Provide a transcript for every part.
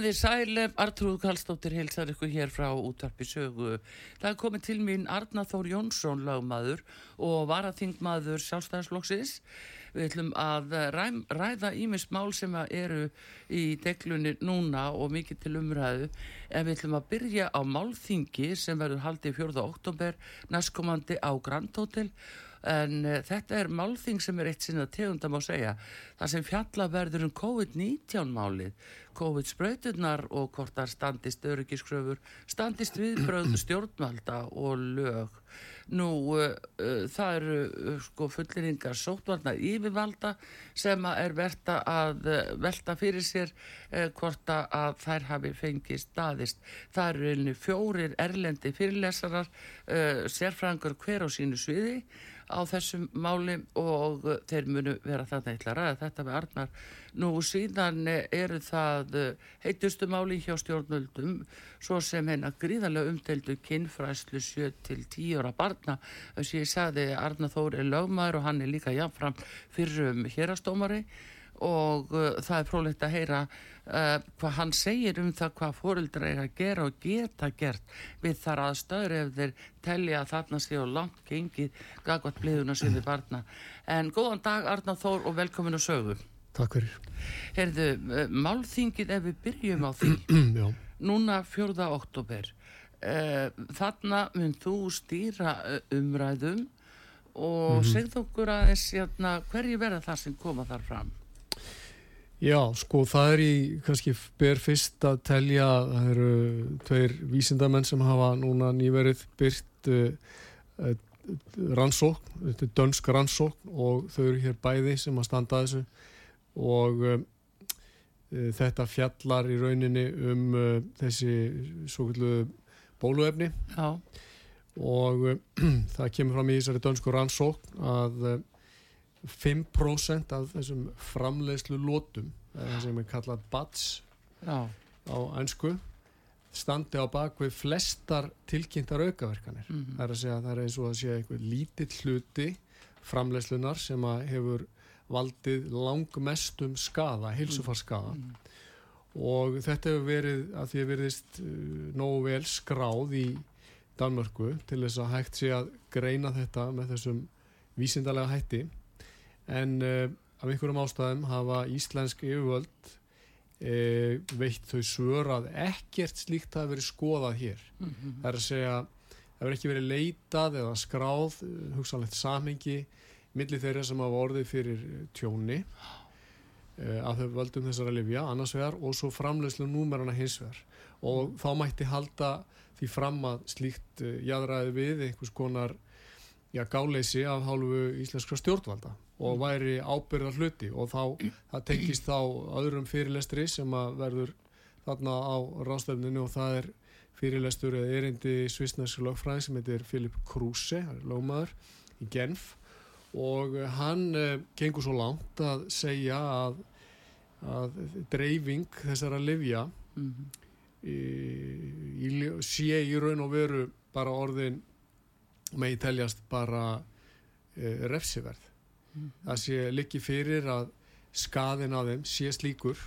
Komið þið sælum, Artrúð Kallstóttir heilsar ykkur hér frá útvarpi sögu. Það er komið til mín Arna Þór Jónsson lagmaður og varaþingmaður sjálfstæðansflokksins. Við ætlum að ræm, ræða ímest mál sem eru í deglunni núna og mikið til umræðu. En við ætlum að byrja á málþingi sem verður haldið 4. oktober næstkomandi á Grand Hotel en uh, þetta er málþing sem er eitt sinna tegundam á segja það sem fjalla verður um COVID-19 málið. COVID-spröyturnar og hvort það standist öryggiskröfur standist viðbröð stjórnvalda og lög. Nú uh, uh, það eru sko fulliringar sótvalda yfirvalda sem er verta að velta fyrir sér hvort að þær hafi fengið staðist. Það eru fjórir erlendi fyrirlesarar sérfrangur hver á sínu sviði á þessum máli og þeir munu vera þarna eitthvað ræða þetta með Arnar. Nú síðan eru það heitustu máli hjá stjórnvöldum svo sem hennar gríðarlega umteldu kinnfræslu 7 til 10 ára barna. Þess að ég sagði Arnar Þóri er lögmaður og hann er líka jáfnfram fyrir um hérastómari og uh, það er frólægt að heyra uh, hvað hann segir um það hvað fórildra er að gera og geta gert við þar aðstöður ef þeir telja að þarna séu langt gengið gagvat bliðuna sinni barna. En góðan dag Arna Þór og velkomin á sögu. Takk fyrir. Herðu, uh, málþingin ef við byrjum á því. Núna 4. oktober uh, þarna mun þú stýra uh, umræðum og mm -hmm. segð okkur aðeins hérna, hverju verða það sem koma þar fram Já, sko það er í, kannski ber fyrst að telja, það eru tveir vísindamenn sem hafa núna nýverið byrt uh, uh, rannsókn, þetta er dönsk rannsókn og þau eru hér bæði sem að standa þessu og uh, þetta fjallar í rauninni um þessi svo kvöldu bóluefni Já. og það kemur fram í þessari dönsku rannsókn að 5% af þessum framleiðslu lótum það sem er kallað BATS Já. á einsku standi á bakvið flestar tilkynntar aukaverkanir mm -hmm. það er að segja það er eins og að segja eitthvað lítill hluti framleiðslunar sem að hefur valdið langmestum skada, hilsufarskada mm -hmm. og þetta hefur verið að því að verðist uh, nógu vel skráð í Danmörku til þess að hægt sé að greina þetta með þessum vísindalega hætti en uh, af einhverjum ástæðum hafa íslensk yfirvöld uh, veitt þau svör að ekkert slíkt hafi verið skoðað hér. Mm -hmm. það er að segja það verið ekki verið leitað eða skráð uh, hugsanlegt samhengi millir þeirra sem hafa orðið fyrir tjóni að þau völdum þessara lifja annars vegar og svo framlegslu númerana hins vegar. Og þá mætti halda því fram að slíkt jæðræði við einhvers konar já, gáleysi af hálfu íslenskra stjórnvalda og væri ábyrðar hluti og þá, það tengist þá öðrum fyrirlestri sem að verður þarna á ráðstöfninu og það er fyrirlestur eða erindi svisnarsk lögfræði sem heitir Filip Kruse, lögmaður í Genf og hann eh, gengur svo langt að segja að, að dreifing þessara livja mm -hmm. í, í, sé í raun og veru bara orðin megi teljast bara e, refsiverð. Það sé likki fyrir að skaðin af þeim sé slíkur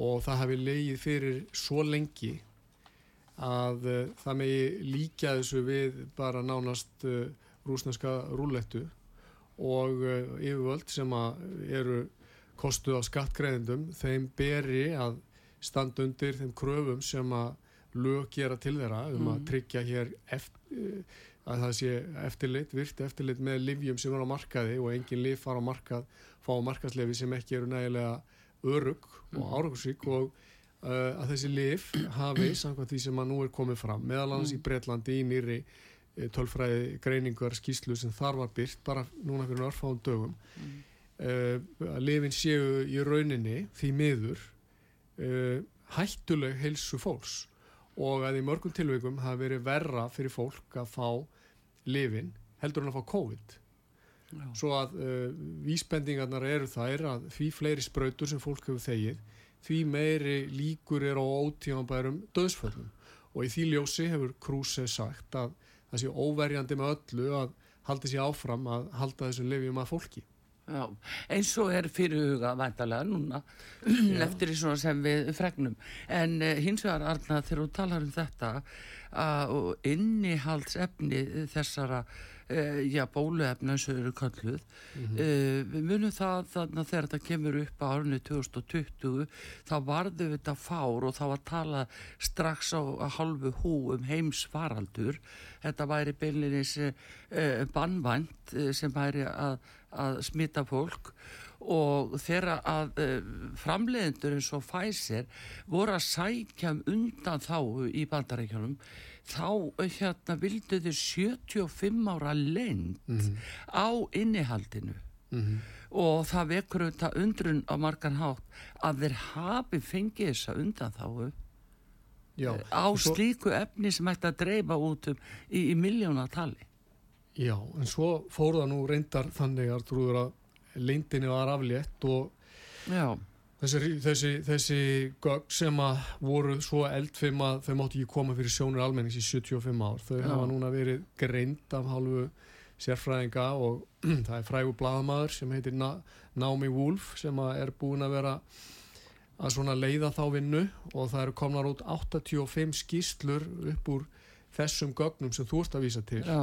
og það hafi leið fyrir svo lengi að uh, það megi líka þessu við bara nánast uh, rúsneska rúlettu og uh, yfirvöld sem eru kostuð á skattgreðendum þeim beri að standa undir þeim kröfum sem að lög gera til þeirra um að tryggja hér eftir, að það sé eftirlit, virt eftirlit með livjum sem er á markaði og engin liv fara á markað, fá markaðslefi sem ekki eru nægilega örug og áraugusík og uh, að þessi liv hafi, samkvæmt því sem að nú er komið fram, meðal annars í Breitlandi í nýri tölfræði greiningar skýslu sem þar var byrt bara núna fyrir örfáðum dögum. Mm. uh, að lifin séu í rauninni því miður uh, hættuleg heilsu fólks og að í mörgum tilvægum hafa verið verra fyrir fólk að fá lifin heldur en að fá COVID. Já. svo að uh, vísbendingarnar eru þær að því fleiri spröytur sem fólk hefur þegið því meiri líkur er á ótímanbærum döðsföllum og í því ljósi hefur Kruse sagt að það sé óverjandi með öllu að haldi sér áfram að halda þessum lifjum að fólki Já, eins og er fyrirhuga vantarlega núna eftir því svona sem við fregnum. En uh, hins vegar Arna þegar þú talar um þetta uh, og innihaldsefni þessara uh, já, bóluefni eins og eru kalluð mm -hmm. við munum það þannig að þegar þetta kemur upp á árunni 2020 þá varðu þetta fár og þá var tala strax á halvu hú um heims faraldur þetta væri beilinins bannvænt sem væri að að smita fólk og þeirra að uh, framleiðendur eins og Pfizer voru að sækja um undan þá í bandarækjunum þá uh, hérna vildu þau 75 ára lend mm -hmm. á innihaldinu mm -hmm. og það vekur þetta undrun á margan hátt að þeir hafi fengið þessa undan þá Já, á svo... slíku efni sem ætti að dreifa út um í, í miljónatali Já, en svo fór það nú reyndar þannig að trúður að leindinni var aflétt og þessi, þessi, þessi gögg sem að voru svo eldfim að þau mátti ekki koma fyrir sjónur almennings í 75 ár, þau Já. hafa núna verið greind af hálfu sérfræðinga og það er frægu bladamadur sem heitir Na Naomi Wolf sem er búin að vera að svona leiða þá vinnu og það eru komnar út 85 skýslur upp úr þessum gögnum sem þú ert að vísa til. Já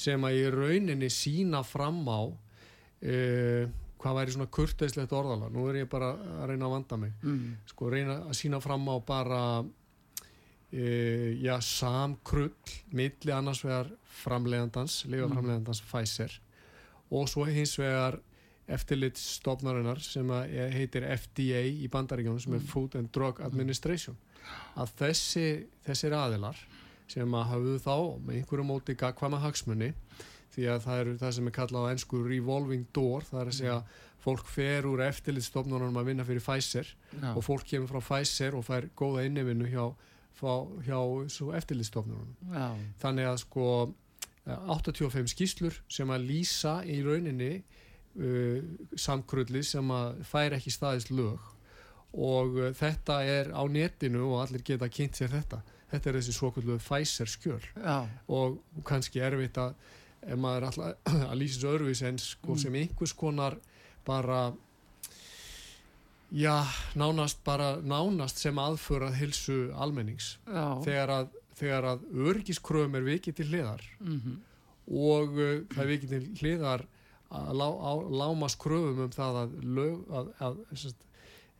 sem að í rauninni sína fram á uh, hvað væri svona kurteislegt orðala nú er ég bara að reyna að vanda mig mm. sko reyna að sína fram á bara uh, já samkrull milli annars vegar framlegandans, lifa mm. Pfizer og svo hins vegar eftirlitstofnarinnar sem heitir FDA í bandaríkjónum sem er mm. Food and Drug Administration að þessi, þessir aðilar sem að hafðu þá með einhverju móti gagkvæma hagsmunni því að það er það sem er kallað á ennsku revolving door, það er að segja fólk fer úr eftirlitstofnunum að vinna fyrir Pfizer Já. og fólk kemur frá Pfizer og fær góða innivinnu hjá, hjá eftirlitstofnunum þannig að sko 85 skýslur sem að lýsa í rauninni uh, samkrulli sem að fær ekki staðist lög. Og uh, þetta er á netinu og allir geta kynnt sér þetta þetta er þessi svokullu Pfizer skjöl Já. og kannski erfitt að ef maður er alltaf að lýsa þessu öðruvís en sko mm. sem einhvers konar bara já, nánast bara nánast sem aðförað hilsu almennings þegar að, þegar að örgiskröfum er vikið til hliðar mm -hmm. og uh, það er vikið til hliðar að lá, á, lámas kröfum um það að, lög, að, að sagt,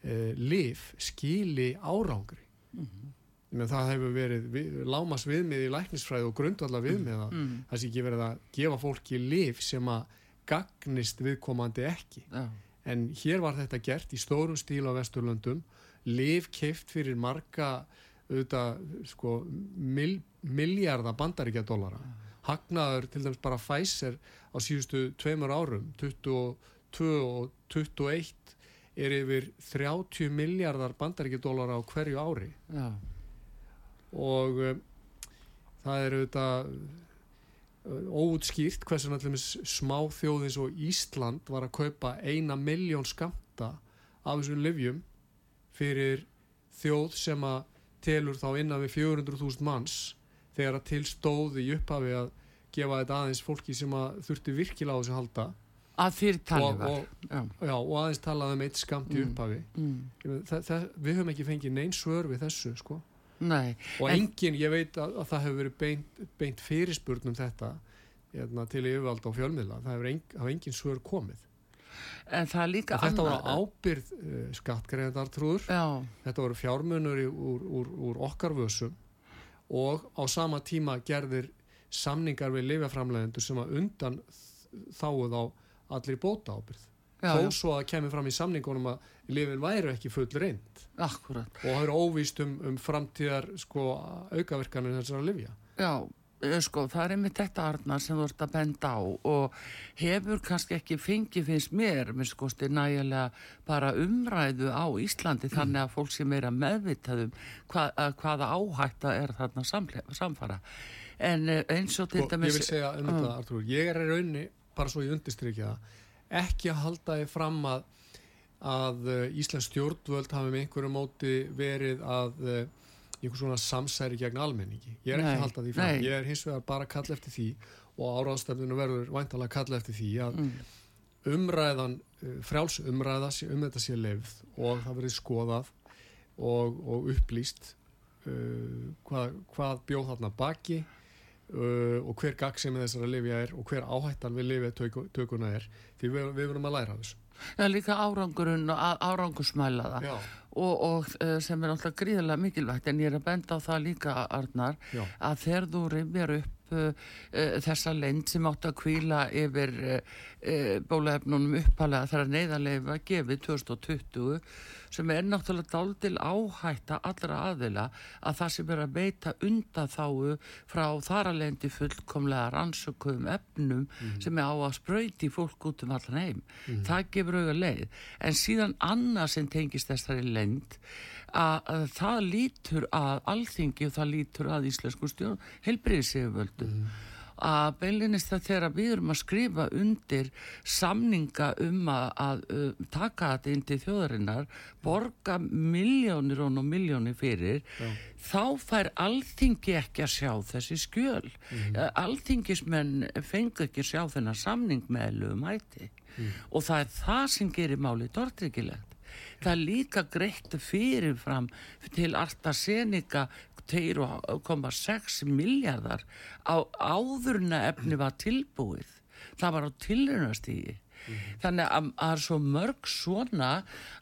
uh, lif skili árangri mm -hmm menn það hefur verið við, lámas viðmið í læknisfræði og grundvallar viðmið mm. mm. það sé ekki verið að gefa fólki liv sem að gagnist viðkomandi ekki ja. en hér var þetta gert í stórum stíl á Vesturlöndum liv keift fyrir marga auðvitað sko mil, miljardar bandaríkjadólara ja. hagnaður til dæmis bara Pfizer á síðustu tveimur árum 22 og 21 er yfir 30 miljardar bandaríkjadólara á hverju ári ja og um, það er auðvitað uh, óutskýrt hversu náttúrulega smá þjóðins og Ísland var að kaupa eina miljón skamta af þessum livjum fyrir þjóð sem að telur þá innan við 400.000 manns þegar að til stóði í upphafi að gefa þetta aðeins fólki sem að þurfti virkilega á þessu halda að fyrir talið var og, og, já, og aðeins talaði um eitt skamt í mm. upphafi mm. það, það, við höfum ekki fengið neins svör við þessu sko Nei, og engin, ég veit að, að það hefur verið beint, beint fyrirspurnum þetta hérna, til yfirvald á fjölmiðla. Það hefur engin, engin svör komið. En það líka En þetta annað- voru ábyrð uh, skattgreðandartrúður, þetta voru fjármunur í- úr, úr, úr okkar vössum og á sama tíma gerðir samningar við lifjaframlegendur sem að undan þáuð á allir bóta ábyrð. Þó svo að kemur fram í samningunum að lifin væru ekki full reynd akkurat. og það eru óvíst um, um framtíðar sko, aukaverkanir þessara lifja. Já, eh, sko, það er einmitt þetta Arnar sem þú ert að benda á og hefur kannski ekki fengið finnst mér, minn skosti nægilega bara umræðu á Íslandi þannig að fólk sé meira meðvitaðum hvað, að hvaða áhætta er þarna samle- samfara. En eh, eins og til Sko, ég dæmis... vil segja um þetta, Artur, ég er í raunni, bara svo ég undistrykja það, ekki að halda þið fram að, að uh, Íslands stjórnvöld hafi með einhverju móti verið að uh, einhver svona samsæri gegn almenningi. Ég er ekki Nei, að halda því fram. nei. Ég er hins vegar bara að kalla eftir því og áráðstefninu verður væntalega að kalla eftir því að Mm, umræðan, uh, frjáls umræða sé- um þetta sé lefð og það verið skoðað og, og upplýst uh, hvað, hvað bjóð þarna baki uh, og hver gaggsemi þessara lifja er og hver áhættan við lifja tökuna er því við, við verum að læra þessu. Já, líka árangurinn og á- árangursmæla það. Já, og, og eh, sem er náttúrulega gríðarlega mikilvægt en ég er að benda á það líka Arnar já, að þegar þú rifjar upp uh, uh, þessa lend sem átt að kvíla yfir uh, bólefnunum uppalega þegar neyðarlega var gefið 2020 sem er náttúrulega daldil áhætta allra aðila að það sem er að beita undan þáu frá þaralendi fullkomlega rannsökuðum efnum sem er á að sprauti fólk út um allan heim. Það gefur auga leið. En síðan annað sem tengist þessari lend að, að það lítur að alþingi og það lítur að íslensku stjórn helbriðiseguvöldu að beilinist það þegar við erum að skrifa undir samninga um að, að uh, taka þetta inn til þjóðarinnar borga miljónir og miljónir fyrir Já. þá fær alþingi ekki að sjá þessi skjöl. Mm. alþingismenn fengu ekki að sjá þennan samning með eðlugum hætti og það er það sem gerir málið tortryggilegt það er líka greitt fyrirfram til AstraZeneca 2,6 miljardar á áðurna efni var tilbúið. Það var á tilrunastígi þannig að að það er svo mörg svona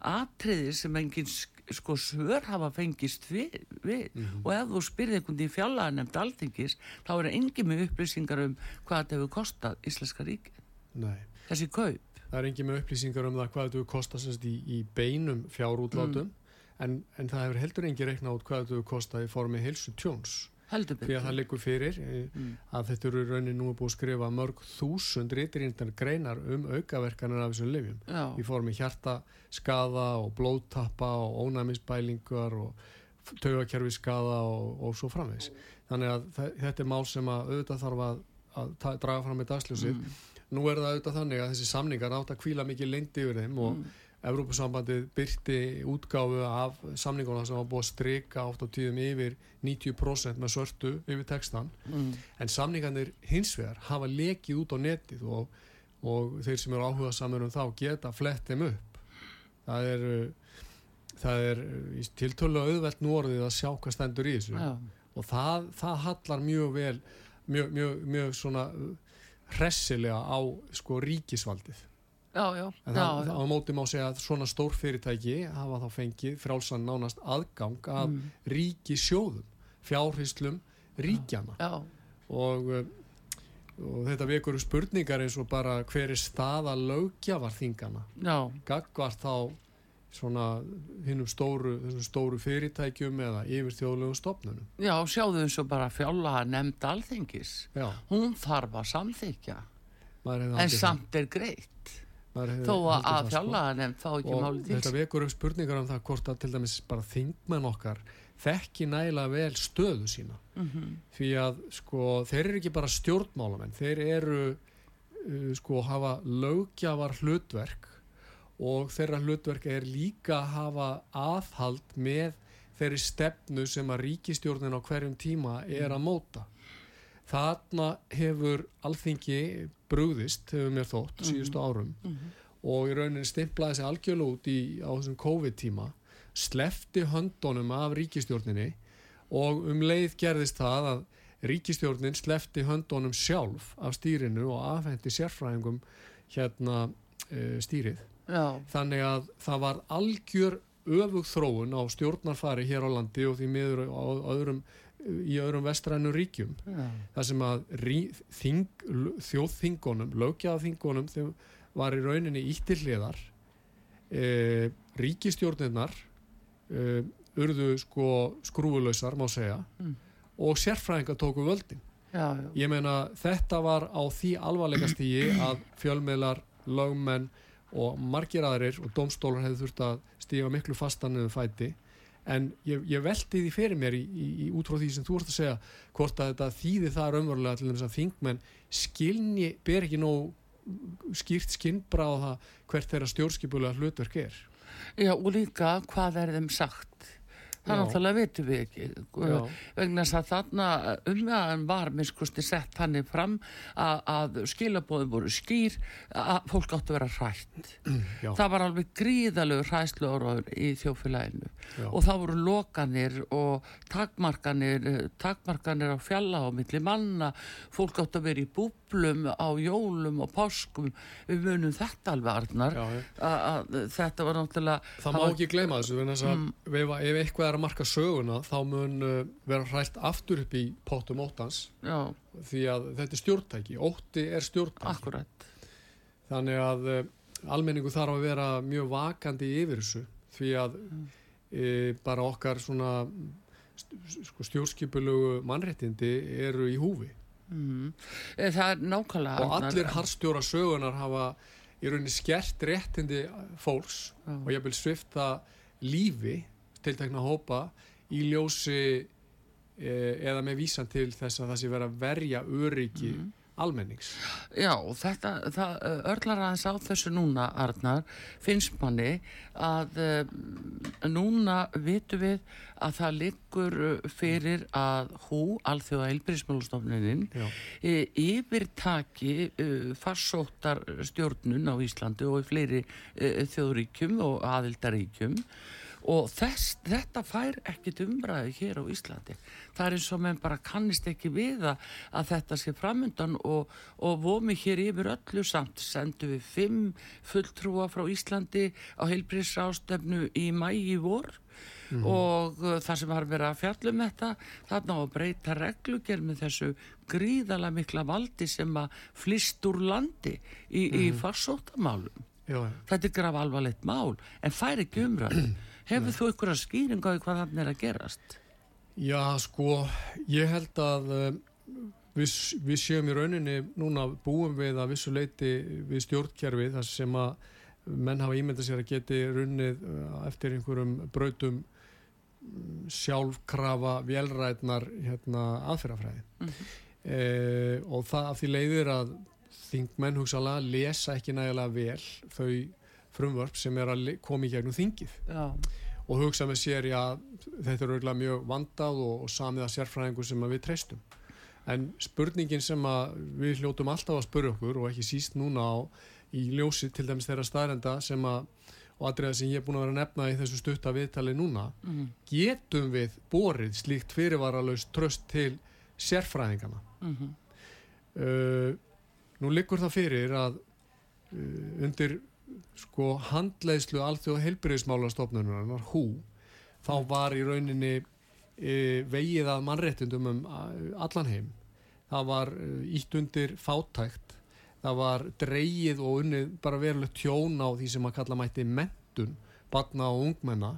atriðir sem engin sk- sko svör hafa fengist við, við. og ef þú spyrði einhvern í fjallaða nefnd alþingis þá er engin með upplýsingar um hvað þetta hefur kostað Íslenska ríki nei. Þessi kaup Það er engin með upplýsingar um það hvað þetta semst í, í beinum fjárútlátum en, en það hefur heldur engin reikna út hvað þetta kostað í formi heilsu tjóns því að það liggur fyrir eh, Mm. að þetta eru raunin nú er búið að skrifa mörg þúsund rítirindar greinar um aukaverkanir af þessum lifjum Já, í formi hjartaskaða og blóðtappa og ónæmisbælingar og taugakerfi skaða og, og svo framvegs. Þannig að þe- þetta er mál sem að auðvitað þarf að, að draga fram með dagsljósið. Mm. Nú er það auðvitað þannig að þessi samningar átt að kvíla mikið leyndi yfir þeim og Mm. Evrópusambandið byrti útgáfu af samningunum sem var búið að strika oft á tíðum yfir 90% með svörtu yfir textan mm. en samningarnir hins vegar hafa lekið út á netið og, og þeir sem eru áhuga samur um þá geta flett þeim upp það er það er í tiltölu auðvelt nú orðið að sjá hvað stendur í þessu Já, og það, það hallar mjög vel mjög, mjög, mjög svona hressilega á sko ríkisvaldið já, já, en það, á móti má segja að svona stór fyrirtæki hafa þá fengið frálsann nánast aðgang af Mm. ríkisjóðum fjárhyslum ríkjana já. og, uh, og þetta vekur spurningar eins og bara hver er staða löggjafarþingana já. gagvart þá svona hinnum stóru, stóru fyrirtækjum eða yfir þjóðlegum stopnunum Já, sjáðu eins og bara fjála nefnd alþingis. já, Hún þarf að samþykja, en samt er greitt. Þó að, sko. fjála nefnd fá ekki máli til. þetta vekur upp spurningar um það hvort að til dæmis bara þingmenn okkar þekki nægilega vel stöðu sína Mm því að sko þeir eru ekki bara stjórnmálamenn þeir eru uh, sko hafa lögjafar hlutverk og þeirra hlutverk er líka að hafa aðhald með þeirri stefnu sem að ríkistjórnin á hverjum tíma er að móta. Þarna hefur alþingi brugðist hefur mér þótt síðustu árum. Og í rauninni stimplaði sig algjörlega út í, á þessum COVID-tíma slefti höndunum af ríkistjórninni og um leið gerðist það að ríkistjórnin slefti höndunum sjálf af stýrinu og afhendi sérfræðingum hérna uh, stýrið Já, þannig að það var algjör öfug þróun á stjórnarfari hér á landi og því miður á öðrum í öðrum vestrænum ríkjum. Já, þar sem að rí, þing, þjóðþingunum, lögjaðaþingunum þeim var í rauninni íttir hliðar. E, ríkistjórnirnar e, urðu sko skrúfulausar má segja Mm. og sérfræðinga tóku völdin. Já. ég meina þetta var á því alvarlega stígi að fjölmiðlar, lögmenn og margir aðrir og domstólar hefði þurft að stíga miklu fastan niður fæti en ég, ég velti því fyrir mér í, í, í út frá því sem þú ert að segja hvort að þetta þýði það raunverulega til þess að þingmenn skilni, ber ekki nóg skýrt það hvert þeirra stjórnskipulega hlutverk er Já, og líka hvað er þeim sagt? Það náttúrulega veitum við ekki. Já. Vegna þess að þarna umræðan var minnskusti sett hannig fram að, að skilabóðum voru skýr að fólk áttu að vera hrætt. Já. Það var alveg gríðalegu hræslu í þjófélaginu Já. og það voru lokanir og takmarkanir, takmarkanir á fjalla og milli manna, fólk áttu að vera í búblum á jólum og páskum, við munum þetta alveg arnar, þetta var náttúrulega Það má ekki gleyma þessu Mm. ef eitthvað er að marka söguna þá mun uh, vera hrælt aftur upp í pótum óttans. Já, því að þetta er stjórntæki, ótti er stjórntæki. Akkurat þannig að uh, almenningu þarf að vera mjög vakandi yfir þessu því að e, bara okkar svona sko, stjórnskipulegu mannréttindi eru í húfi. Mm. það er nákvæmlega og allir harstjóra sögunar hafa í rauninni skert réttindi fólks Já. og ég vil svifta lífi tiltekna hópa í ljósi e, eða með vísan til þess að það sé vera verja öryggi Mhm. almennings Já, þetta, það uh, örlar aðeins á þessu núna, Arnar, finnst manni að uh, núna vitum við að það liggur fyrir að hú, alþjóða heilbrísmálustofnunin, Já. e, yfirtaki uh, farsóttar stjórnun á Íslandi og í fleiri uh, þjóðríkjum og aðildaríkjum og þess, þetta fær ekkit umræði hér á Íslandi. Það er eins og menn bara kannist ekki við að, þetta sé framundan og, og vomi hér yfir öllu samt. Sendu við fimm fulltrúa frá Íslandi á heilbrísrástefnu í mægi vor. Og uh, það sem har verið að fjallum þetta þarna á að breyta reglugjör með þessu gríðala mikla valdi sem að flist úr landi í, í farsóttamálum. Já, þetta er graf alvarlegt mál en fær ekki umræðu hefur þú einhverja skýringa á hvað þannig er að gerast Já, sko, ég held að uh, við, við séum í rauninni núna búum við að vissu leiti við stjórnkerfi þar sem að menn hafa ímyndað sér að geti runnið uh, eftir einhverjum brautum mm, sjálfkrafa vélrætnar hérna, aðferðafræði Mhm. eh, og það af því leiðir að þingmenn hugsalega lesa ekki nægilega vel þau frumvörp sem er að koma í gegnum þingið. Já, og hugsa með sér já, þetta er auðvitað mjög vandað og, og samið að sérfræðingu sem við treystum. En spurningin sem að við hljótum alltaf að spurja okkur og ekki síst núna á í ljósi til dæmis þeirra staðrenda sem að og atriða sem ég er búin að vera að nefna í þessu stutta viðtali núna mm, getum við borið slíkt fyrirvaralaust tröst til sérfræðingana mm, uh, nú liggur það fyrir að uh, undir sko handleiðslu alþjóð heilbyrðismálastofnunar hú þá var í rauninni uh, vegið að mannréttindum um allan heim. Það var uh, ítt undir fátækt. Það var dreigið og unnið bara verulegt tjón á því sem að kalla mætti mentun barna og ungmenna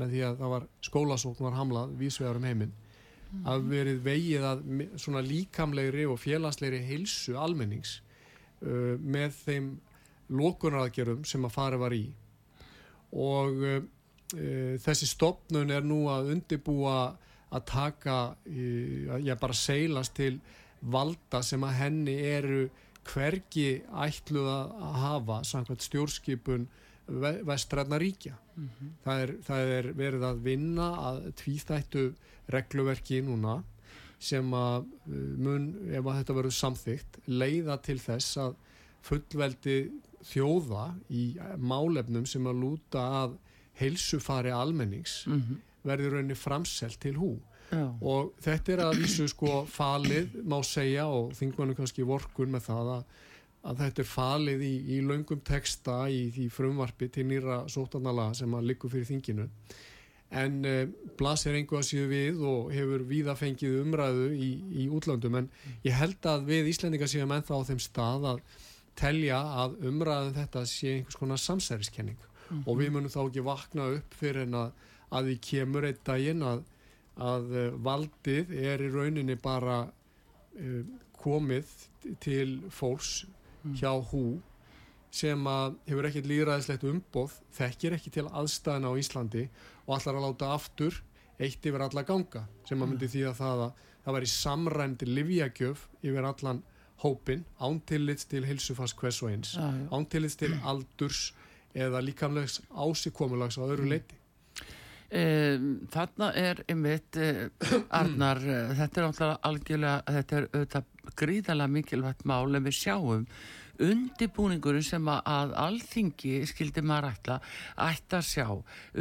með því að það var skólasókn var hamlað vísvegar um heiminn. Að verið vegið að svona líkamlegri og félagslegri heilsu almennings uh, með þeim lokunaraðgerum sem að fara var í. Og uh, þessi stopnun er nú að undibúa að taka uh, já bara seilast til valda sem að henni eru hvergi ætluð að hafa samkvæmt stjórnskipun ve vestræðna ríkja. Það, er, það er verið að vinna að tvíþættu regluverki núna sem að mun, ef að þetta verður samþygt, leiða til þess að fullveldi þjóða í málefnum sem að lúta að heilsufari almennings mm, verður rauninni framselt til hú. Já, og þetta er að vísu sko falið má segja og þingmannu kannski vorkun með það að að þetta er falið í, í löngum texta í því frumvarpi til nýra sótarnala sem að likur fyrir þinginu. En uh, blasir einhvað síðu við og hefur víða fengið umræðu í, í útlandum en ég held að við Íslendinga séum ennþá á þeim stað að telja að umræðum þetta sé einhvers konar samsæriskenning mm -hmm. og við munum þá ekki vakna upp fyrir en að, að við kemur einn daginn að, að uh, valdið er í rauninni bara uh, komið til fólks mm. hjá hú sem að hefur ekkert líðræðislegt umboð, þekkir ekki til aðstæðina á Íslandi og allar að láta aftur eitt yfir alla ganga sem að myndi því að það að það væri samræmdi livjagjöf yfir allan hópin ántillits til hilsufast hvers og eins ántillits til aldurs eða líkamlegs ásíkomulags á öðru leiti Um, þarna er einmitt uh, Arnar, uh, þetta er algjörlega, þetta er auðvitað gríðalega mikilvægt mál en við sjáum undibúningurinn sem að alþingi skildi maður ætla ætti að sjá.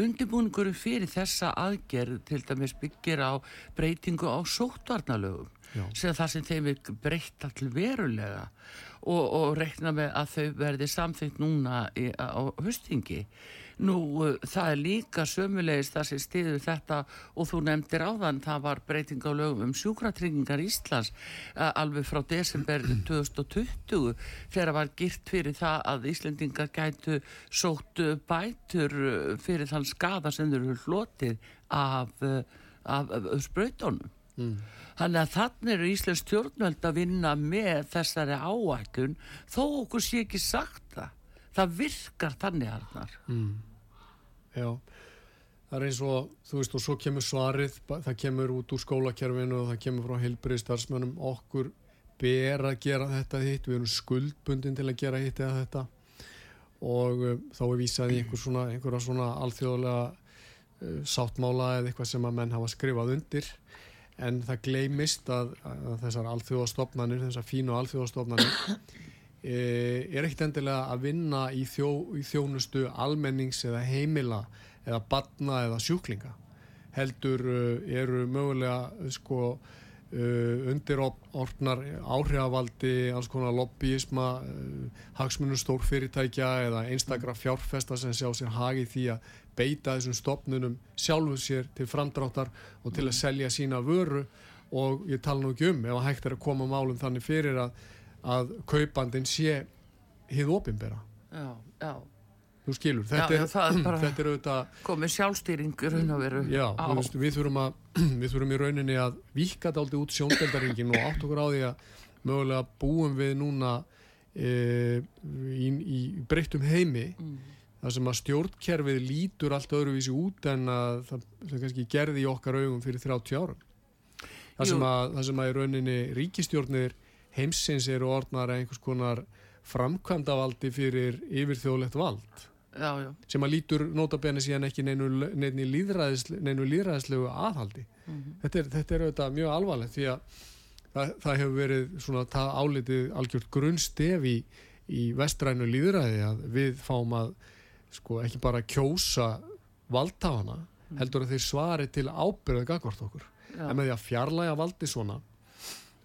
Undibúningurinn fyrir þessa aðgerð til dæmis byggir á breytingu á sóttvarnalögum sem það sem þeim er breytt all verulega og, og rekna með að þau verði samþyngt núna í, á höstingi Nú, uh, það er líka sömulegis það sem stiður þetta og þú nefndir áðan, það var breyting á lögum um sjúkratryggingar Íslands uh, alveg frá desember 2020 þegar var girt fyrir það að Íslendingar gætu sótt bætur uh, fyrir þann skada sem þau eru hlotið af, af, af spröytónum. Mm. Þannig að þannig eru Íslands stjórnvöld að vinna með þessari áætlun þó okkur sé ekki sagt það. Það virkar þannig harnar. Mm. Já, það er eins og, þú veist, og svo kemur svarið, það kemur út úr skólakerfinu og það kemur frá heilbrið starfsmönnum, okkur ber að gera þetta hitt, við erum skuldbundin til að gera hitt eða þetta. Og uh, þá er vísað í einhver svona, einhverja svona alþjóðlega uh, sáttmála eða eitthvað sem að menn hafa skrifað undir. En það gleimist að, að þessar alþjóðastofnanir, þessar fínu alþjóðastofnanir er ekkert endilega að vinna í, þjó, í þjónustu almennings eða heimila eða badna eða sjúklinga. Heldur uh, eru mögulega sko uh, undirorfnar áhrifavaldi alls konar lobbyisma hagsmunum stór fyrirtækja eða einstakra fjárfesta sem sjá sér hagi því að beita þessum stopnunum sjálfuð sér til framdráttar og til að selja sína vöru. Og ég tala nú ekki um ef að hægt er að koma málum þannig fyrir að að kaupandin sé hið opimbera já, já. Þú skilur, þetta, já, er, þetta er auðvitað komið sjálfstýringur já, veist, við þurfum að við þurfum í rauninni að vika þetta aldrei út sjóndeldaringin og átt okkur á því að mögulega búum við núna e, í, í breyttum heimi mm. þar sem að stjórnkerfið lítur allt öðruvísi út en að það, kannski gerði í okkar augum fyrir 30 árum. Þar sem að, það sem að í rauninni ríkistjórnir heimsins eru orðnar einhvers konar framkvæmdavaldi fyrir yfirþjóðlegt vald já, já. sem að lítur notabenni síðan ekki neinu, neinu, líðræðisle, neinu líðræðislegu aðhaldi mm -hmm. þetta, er, þetta er auðvitað mjög alvarlegt því að það, það hefur verið svona það álitið algjört grunnstef í, í vestrænu líðræði að við fáum að sko ekki bara kjósa valdtáfana mm. heldur að þeir svari til ábyrðað gagvart okkur já. en með því að fjarlæga valdi svona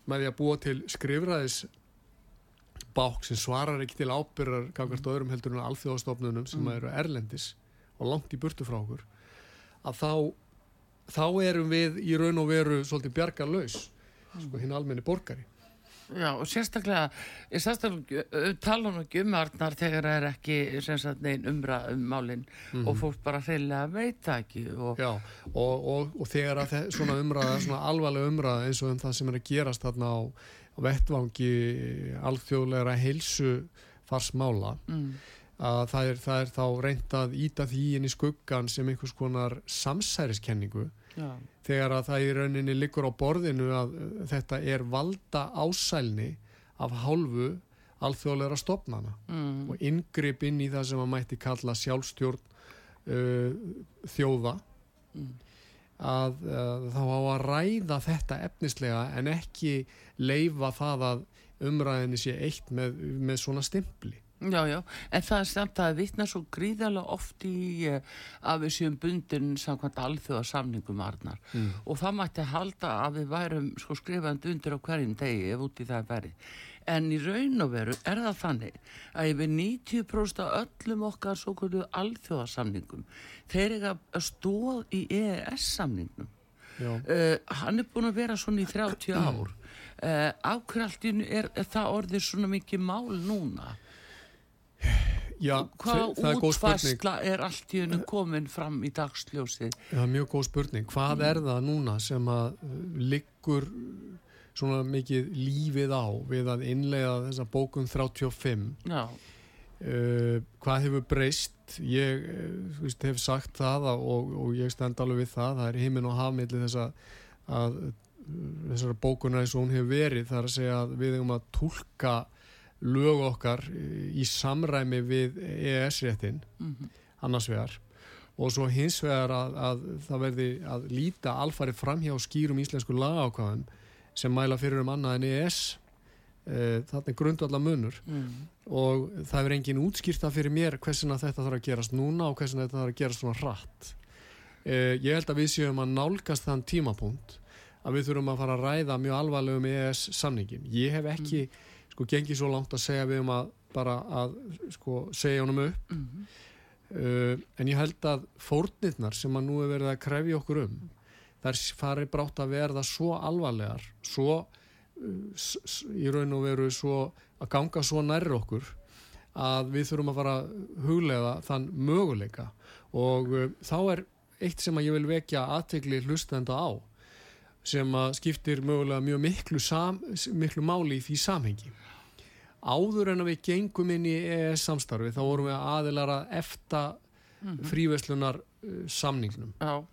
með því að búa til skrifræðis bák sem svarar ekki til ábyrgar kakvært og öðrum heldur en alþjóðastofnunum sem mm. eru erlendis og langt í burtu frá okkur að þá þá erum við í raun og veru svolítið bjargar laus mm. sko hinn almenni borgari Já, og sérstaklega, sérstaklega tala nú ekki um Arnar þegar það er ekki nein umra um málinn mm -hmm. og fólk bara hreinlega veit ekki og... Já, og, og, og þegar það, svona umræða, svona alvarlega umræða eins og um það sem er að gerast þarna á, á vettvangi alþjóðlegra heilsu farsmála mm. að það er, það er þá reynd að íta því inn í skuggan sem einhvers konar samsæriskenningu Já. Þegar að það í rauninni liggur á borðinu að þetta er valda ásælni af hálfu alþjóðleira stopnana mm. og yngripp inn í það sem að mætti kalla sjálfstjórn uh, þjóða mm. að uh, þá á að ræða þetta efnislega en ekki leifa það að umræðinni sé eitt með, með svona stimpli Já, já, en það er samt að vittna svo gríðarlega oft í uh, að við séum bundin samkvæmt alþjóða samningum Arnar mm. og það mætti halda að við værum sko skrifandi undir á hverjum degi ef út í það er verið. En í raun og veru er það þannig að yfir 90% af öllum okkar svo kvöldu alþjóða samningum þeir eru að stóð í EES samningnum. Uh, hann er búin að vera svona í 30 ár. Uh, Ákveðaldinu er, er það orðið svona mikið mál núna? Já, hvað útfarsla er allt í hennu komin fram í dagsljósið? Það er mjög góð spurning. Hvað mm. er það núna sem að uh, liggur svona mikið lífið á við að innlega þessa bókun 35? Já. Uh, hvað hefur breyst? Ég uh, veist, hef sagt það og, og ég stend alveg við það. Það er heiminn og hafmiðli þess að, að uh, þessara bókunar eins og hún hefur verið þar að segja að við hefum að tólka lög okkar í samræmi við EES-réttin mm -hmm. annars vegar. Og svo hins vegar að, að það verði að líta alfari fram hjá skýrum íslensku lagákvæðum sem mæla fyrir um annað en EES e, þarna er grundvallar munur mm. og það er engin útskýrta fyrir mér hversina þetta þarf að gerast núna og hversina þetta þarf að gerast svona hratt. E, ég held að við séum að nálgast þann tímapunkt að við þurfum að fara að ræða mjög alvarlegum EES samningin ég hef ekki mm sko gengið svo langt að segja við um að bara að sko segja honum upp mm -hmm. uh, en ég held að fórnirnar sem að nú er verið að krefja okkur um þær fari brátt að verða svo alvarlegar svo uh, í raun og veru svo að ganga svo nærri okkur að við þurfum að fara huglega þann möguleika og uh, þá er eitt sem að ég vil vekja aðtegli hlustenda á sem að skiptir mögulega mjög miklu, sam, miklu máli í því samhengi áður en að við gengum inn í EES samstarfi þá vorum við aðilara eftir -hmm. fríverslunar uh, samningnum Já.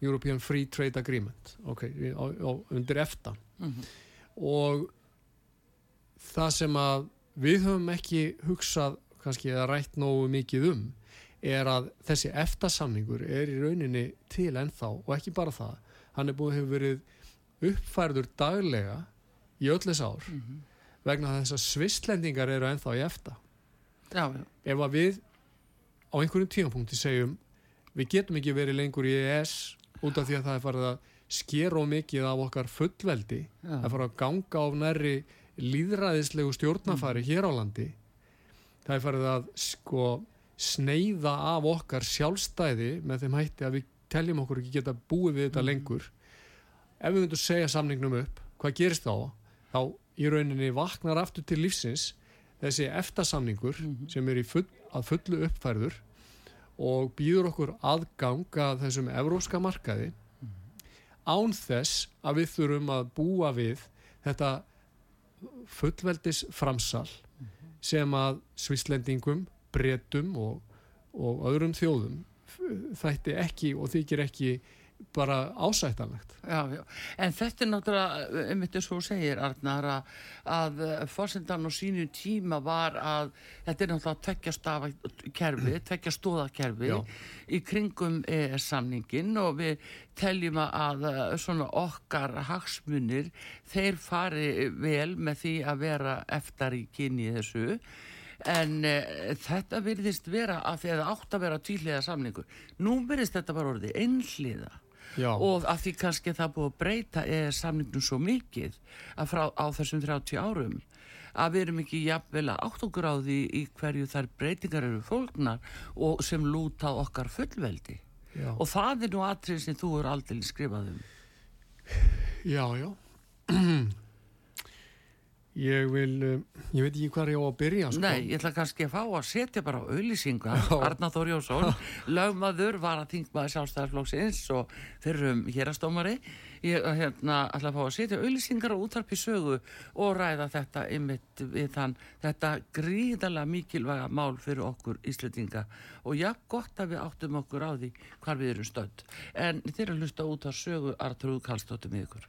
European Free Trade Agreement ok, á, á, undir eftir mm -hmm. og það sem að við höfum ekki hugsað kannski að rætt nógu mikið um er að þessi eftirsamningur er í rauninni til ennþá og ekki bara það hann er búið hefur verið uppfærður daglega í öll þess ár mm -hmm vegna þess að svisslendingar eru ennþá í efta já, já. ef að við á einhverjum tímapunkti segjum við getum ekki verið lengur í ES út af því að það er farið að skera og mikið af okkar fullveldi já. að fara að ganga á næri líðræðislegu stjórnafari mm. hér á landi það er farið að sko sneiða af okkar sjálfstæði með þeim hætti að við teljum okkur ekki geta búið við þetta mm. lengur ef við myndum segja samningnum upp hvað gerist þá? þá í rauninni vaknar aftur til lífsins þessi eftasamningur mm -hmm. sem er full, að fullu uppfærður og býður okkur aðgang að þessum evróska markaði -hmm. án þess að við þurfum að búa við þetta fullveldis framsal -hmm. sem að svislendingum, bretum og, og öðrum þjóðum þætti ekki og þykir ekki bara ásættanlegt. Já, já. En þetta er náttúrulega um þetta svo segir Arnar að, að fórsendan og sínu tíma var að þetta er náttúrulega tvekkjastafa kerfi, tvekkjastóðakerfi í kringum samningin og við teljum að svona okkar hagsmunir þeir fari vel með því að vera eftir í kynni þessu en uh, þetta virðist vera að því að það átt að vera týrlega samningur. Nú virðist þetta bara orðið einhliða. Já. og að því kannski það búið að breyta eða samningnum svo mikið frá, á þessum 30 árum að við erum ekki jafnvel að átt okkur á því í hverju þær breytingar eru fólknar og sem lúta okkar fullveldi. Já. og það er nú aðtrið sem þú er aldrei skrifað um. Já, já Ég vil, uh, ég veit ekki hvað ég á að byrja sko. Nei, ég ætla kannski að fá að setja bara auðlýsinga, Arnar Þór Jónsson lögmaður var að þingmaði sjálfstæðarflóksins og þurrum hérastómari ég hérna, ætla að fá að setja auðlýsingar og útvarpi sögu og ræða þetta ymitt við þann þetta gríðala mikilvæga mál fyrir okkur íslitinga og já, gott að við áttum okkur á því hvar við erum stönd en þeir að hlusta út á sögu Artrúð Kallstóttum ykkur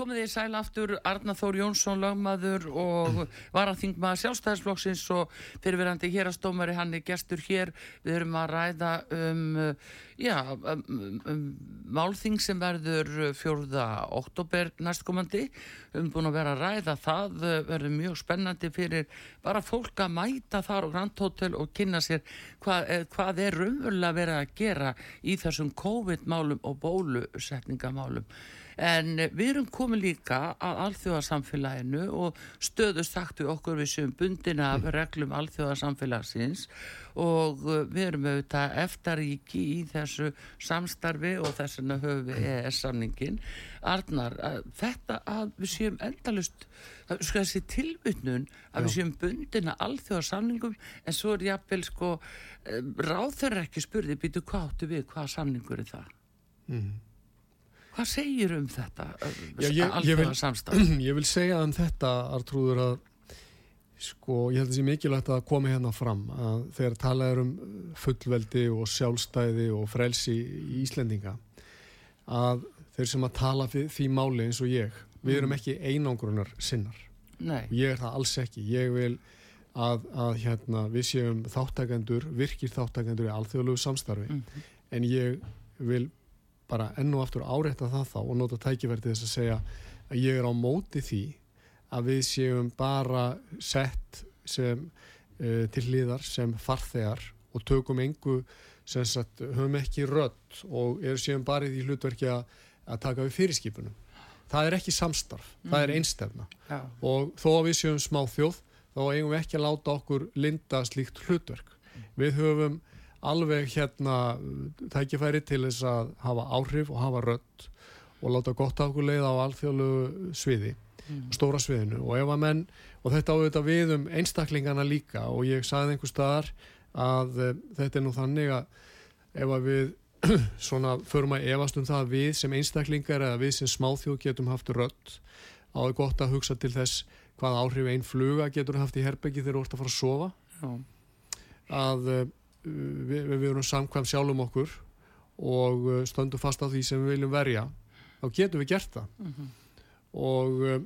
Komið þið sæl aftur Arna Þór Jónsson, lagmaður og varaþingmaður sjálfstæðisflokksins og fyrirverandi hérastómari hann er gestur hér, við erum að ræða um, já, um, um, um málþing sem verður fjórða oktober næstkomandi. Um búin að vera að ræða það verður mjög spennandi fyrir bara fólk að mæta þar á Grand Hotel og kynna sér hvað, eh, hvað er raunverulega verið að gera í þessum COVID-málum og bólusetningamálum en við erum komið líka að alþjóðarsamfélaginu og stöðust sagt við okkur við séum bundina af reglum alþjóðarsamfélagsins og uh, við erum auðvitað eftaríki í þessu samstarfi og þess vegna höfum við EES-samningin Arnar, að þetta að við séum endalust sko þessi tilvutnun að Já. við séum bundina alþjóðarsamningum en svo er jáfnvel sko eh, ráð þeirra ekki spurði býtu hvað áttu við, hvað samningur er það mm. Hvað segir um þetta Já, ég, ég, vil, ég vil segja um þetta Artrúður að sko ég held að það sé mikilvægt að koma hérna fram að þegar talað um fullveldi og sjálfstæði og frelsi í Íslendinga að þeir sem að tala því máli eins og ég við erum mm. ekki einangrunar sinnar Nei. ég er það alls ekki ég vil að, að hérna, við séum þáttakendur virkir þáttakendur í alþjóðlegu samstarfi mm -hmm. en ég vil bara enn og aftur áreita það þá og nota tækifærti þess að segja að ég er á móti því að við séum bara sett sem, uh, til hlýðar sem farþegar og tökum engu sem sagt, höfum ekki rött og er séum bara í hlutverki að, að taka við fyrirskipunum. Það er ekki samstarf, mm. það er mhm. einstefna ja. og þó að við séum smá þjóð þá eigum við ekki að láta okkur linda slíkt hlutverk. Við höfum alveg hérna tækifæri til þess að hafa áhrif og hafa rödd og láta gott af okkur leið á alþjóðlu sviði, mm. stóra sviðinu og ef að menn, og þetta áður við um einstaklingana líka og ég sagði einhver staðar að uh, þetta er nú þannig að ef að við svona förum að evast um það að við sem einstaklingar eða við sem smáþjóð getum haft rödd áður gott að hugsa til þess hvað áhrif einn fluga getur haft í herbeggi þegar þú ert að fara að sofa Já. að uh, við, við erum samkvæm sjálfum okkur og uh, stöndum fast á því sem við viljum verja þá getum við gert það mm -hmm. og uh,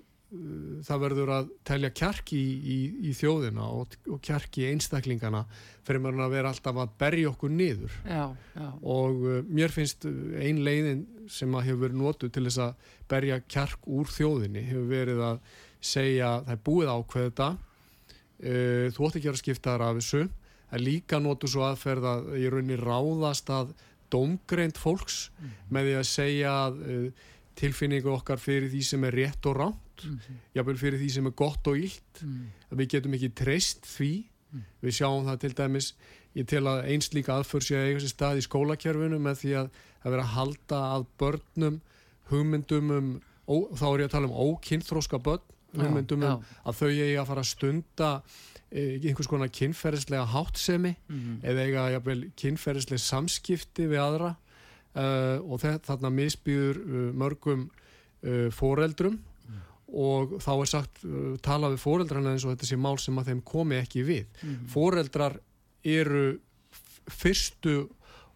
það verður að telja kjark í, í, í þjóðina og, og kjark í einstaklingana fyrir að vera alltaf að berja okkur niður já, já. og uh, mér finnst ein leiðin sem að hefur verið nótu til þess að berja kjark úr þjóðinni hefur verið að segja það er búið ákveð þetta uh, þú ótt ekki að skipta þar af þessu að líka notu svo aðferð að ég raunir ráðast að domgreint fólks mm. með því að segja að uh, tilfinningu okkar fyrir því sem er rétt og ránt mm jáfnveil fyrir því sem er gott og ílt mm. að við getum ekki treyst því mm. við sjáum það til dæmis ég tel að eins líka aðför sé að eiga sér stað í skólakerfinu með því að það vera að halda að börnum hugmyndum um, ó, þá er ég að tala um ókynþróska börn hugmyndum já, já. um að þau eigi að fara að stunda einhvers konar kynferðislega hátsemi mm -hmm. eða eiga jafnvel kynferðislega samskipti við aðra uh, og þarna misbýður uh, mörgum uh, foreldrum mm. og þá er sagt tala við foreldrarna eins og þetta sé mál sem að þeim komi ekki við. Mm -hmm. Foreldrar eru fyrstu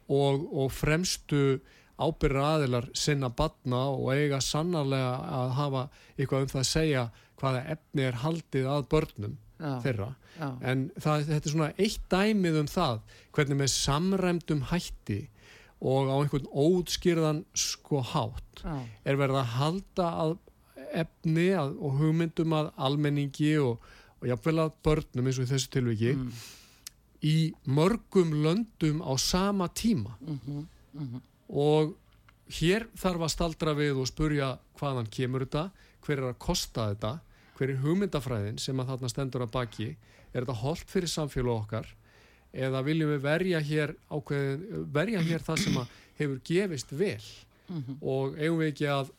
og, og fremstu ábyrra aðilar sinna batna og eiga sannarlega að hafa eitthvað um það að segja hvaða efni er haldið að börnum Já. þeirra Já. en það, þetta er svona eitt dæmið um það hvernig með samræmdum hætti og á einhvern ótskýrðan sko hátt Já. er verið að halda að efni að, og hugmyndum að almenningi og, og jáfnvel að börnum eins og í þessu tilviki mm. í mörgum löndum á sama tíma mm -hmm. Mm -hmm. Og hér þarf að staldra við og spurja hvaðan kemur þetta hver er að kosta þetta hver er hugmyndafræðin sem að þarna stendur að baki er þetta holdt fyrir samfélag okkar eða viljum við verja hér ákveðin, verja hér það sem hefur gefist vel mm -hmm. og eigum við ekki að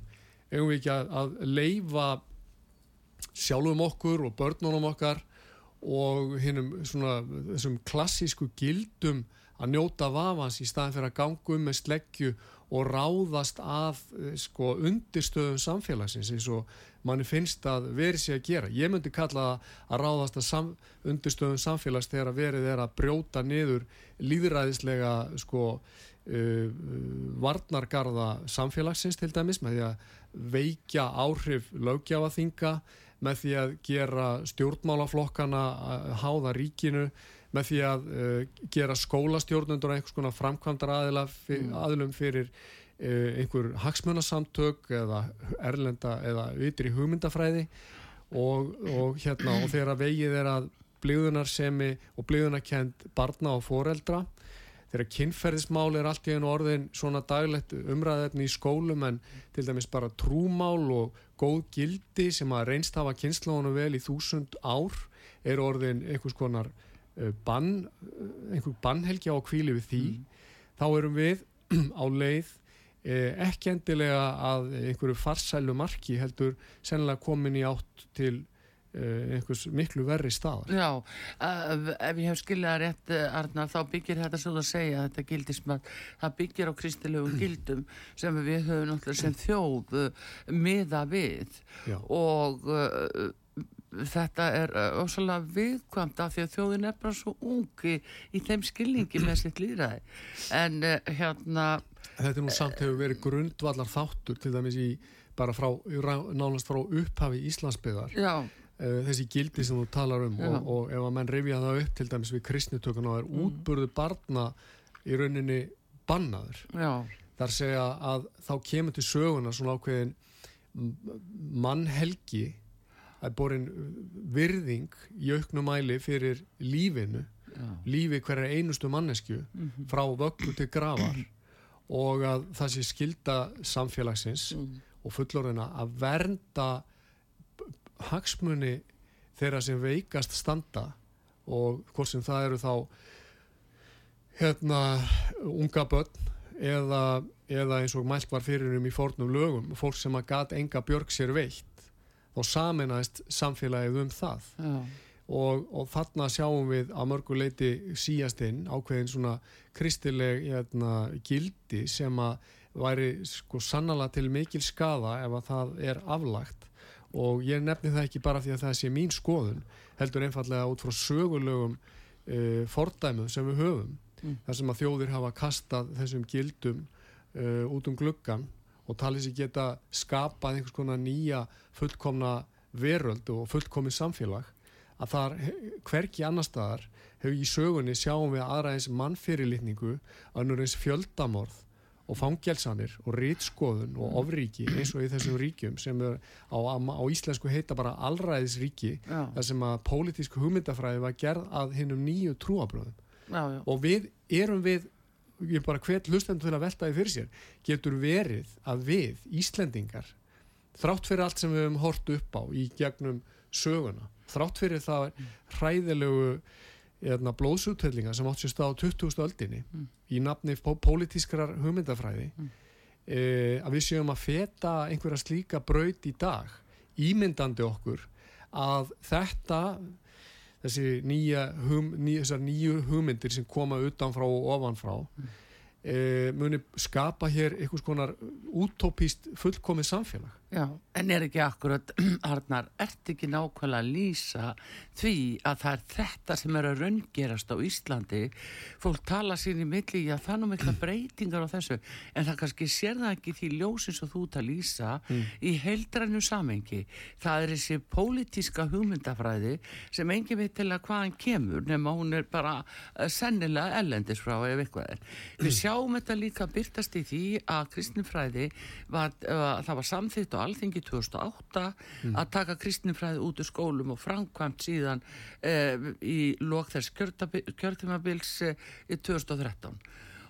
við ekki að, að leifa sjálfum okkur og börnunum okkar og hinnum svona þessum klassísku gildum að njóta vafans í staðin fyrir að ganga um með sleggju og ráðast að sko undirstöðum samfélagsins eins og manni finnst að verið sé að gera. Ég myndi kalla að ráðast að sam, undirstöðum samfélags þegar verið er að brjóta niður líðræðislega sko uh, varnargarða samfélagsins til dæmis með því að veikja áhrif lögjafaþinga með því að gera stjórnmálaflokkana háða ríkinu með því að uh, gera skólastjórnundur einhvers konar framkvæmdar aðila fyr, mm. aðilum fyrir uh, einhver hagsmunasamtök eða erlenda eða ytri hugmyndafræði og, og hérna og þegar að vegið er að blíðunarsemi og blíðunarkend barna og foreldra þegar kynferðismál er allt í einu orðin svona daglegt umræðefni í skólum en til dæmis bara trúmál og góð gildi sem að reynst hafa kynnslónu vel í þúsund ár er orðin einhvers konar bann, uh, einhver bannhelgi á kvíli við því, mm. þá erum við á leið eh, ekki endilega að einhverju farsælu marki heldur sennilega komin í átt til Eh, einhvers miklu verri stað Já, ef ég hef skiljað rétt Arnar, þá byggir þetta svo að segja þetta gildismat, það byggir á kristilegu gildum sem við höfum náttúrulega sem þjóð miða við Já. og þetta er ósala viðkvæmt af því að þjóðin er bara svo ungi í þeim skilningi með sitt líðræði en hérna Þetta er nú samt hefur verið grundvallar þáttur til dæmis í bara frá, nánast frá upphafi Íslandsbyðar uh, þessi gildi sem þú talar um og, og ef að menn rifja það upp til dæmis við kristnitökun og er mm. útburðu barna í rauninni bannaður. Já. þar segja að þá kemur til söguna svona ákveðin mannhelgi að borin virðing í auknum mæli fyrir lífinu Já. lífi hverja einustu mannesku mm -hmm. frá vöggu til gravar og að það sé skilda samfélagsins mm. og fullorðina að vernda hagsmunni þeirra sem veikast standa og hvort sem það eru þá hérna unga börn eða, eða eins og mælk var fyrir um í fornum lögum fólk sem að gat enga björg sér veitt þá saminæst samfélagið um það. Og, og þarna sjáum við að mörguleiti síast inn ákveðin svona kristileg hérna, gildi sem að væri sko sannala til mikil skada ef að það er aflagt. Og ég nefni það ekki bara því að það sé mín skoðun heldur einfallega út frá sögulegum uh, fordæmum sem við höfum. Mm. þar sem að þjóðir hafa kastað þessum gildum uh, út um gluggan og talið sér geta skapað einhvers konar nýja fullkomna veröld og fullkomið samfélag að þar hverki annar staðar hefur í sögunni sjáum við aðra eins mannfyrirlitningu annur eins fjöldamorð og fangelsanir og rítskoðun og ofríki eins og í þessum ríkjum sem er á, á íslensku heita bara allræðisríki þar sem að pólitísku hugmyndafræði var gerð að hinnum nýju trúabröðum og við erum við ég bara hvert hlustendur til að velta því fyrir sér getur verið að við Íslendingar þrátt fyrir allt sem við hefum hort upp á í gegnum söguna þrátt fyrir það hræðilegu Hérna, blóðsúttellinga sem átt sér stað á 20. öldinni mm. í nafni pólitískrar hugmyndafræði mm. e, að við séum að feta einhverja slíka braut í dag ímyndandi okkur að þetta þessi nýja hum, ný, nýju hugmyndir sem koma utanfrá og ofanfrá mm. e, muni skapa hér einhvers konar útópíst fullkomið samfélag Já, en er ekki akkurat, Arnar, ert ekki nákvæmlega að lýsa því að það er þetta sem er að raungerast á Íslandi, fólk tala sín í milli, já það er nú mikla breytingar á þessu, en það kannski sér það ekki því ljósins og þú ert að lýsa mm. í heildrannu samengi, það er þessi pólitíska hugmyndafræði sem engin veit til að hvaðan kemur, nema hún er bara uh, sennilega ellendis frá ef eitthvað er. Við sjáum þetta líka byrtast í því að kristinfræði, var, uh, það var samþýtt á alþingi 2008 mm. að taka kristinfræði út úr skólum og framkvæmt síðan eh, í lok þess kjörtumabils eh, í 2013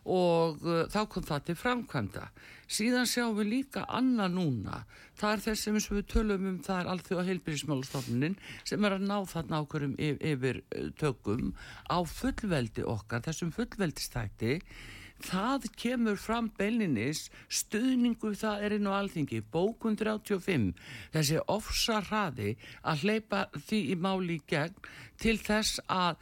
og uh, þá kom það til framkvæmda. Síðan sjáum við líka annað núna. Það er þess sem við tölum um það er allþjóða heilbyrjismálustofnunin sem er að ná þarna ákveðum yfir tökum á fullveldi okkar þessum fullveldistætti það kemur fram beilinis stuðningu það er inn á alþingi bókun 35 þessi ofsa hraði að hleypa því í máli í gegn til þess að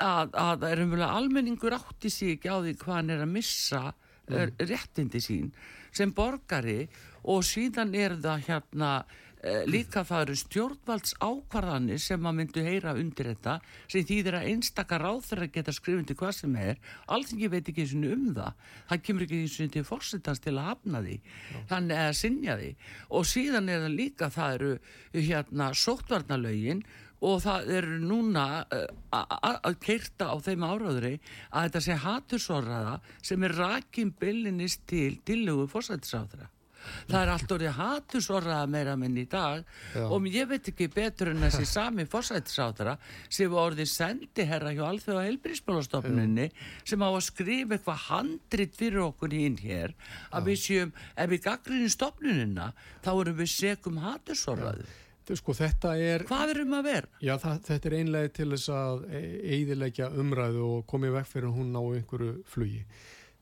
að, að almenningur átti sig ekki á því hvað hann er að missa mm. réttindi sín sem borgari og síðan er það hérna líka það eru stjórnvalds ákvarðanir sem maður myndu heyra undir þetta sem þýðir að einstakar ráþur að geta skrifundi hvað sem er. Allþingi veit ekki eins og um það. Það kemur ekki eins og til fórsetans til að hafna því. Þannig að sinja því. Og síðan er það líka það eru hérna sóttvarnalögin og það eru núna að keirta á þeim áraðri að þetta sé hatursorraða sem er rakin byllinist til tillögu fórsættisáðra. Það er allt orðið hatursorraða meira minn í dag Já. og ég veit ekki betur en þessi sami fórsættisáðra sem orðið sendi herra hjá Alþjóða heilbríðspólastofnunni sem á að skrifa eitthvað handrit fyrir okkur ín hér að Já. við séum, ef við gaggrinum stofnunina þá erum við segum hatursorraðu. Sko, er, Hvað erum að vera? Já, það, þetta er einlega til þess að eidilegja umræðu og komið vekk fyrir hún á einhverju flugi.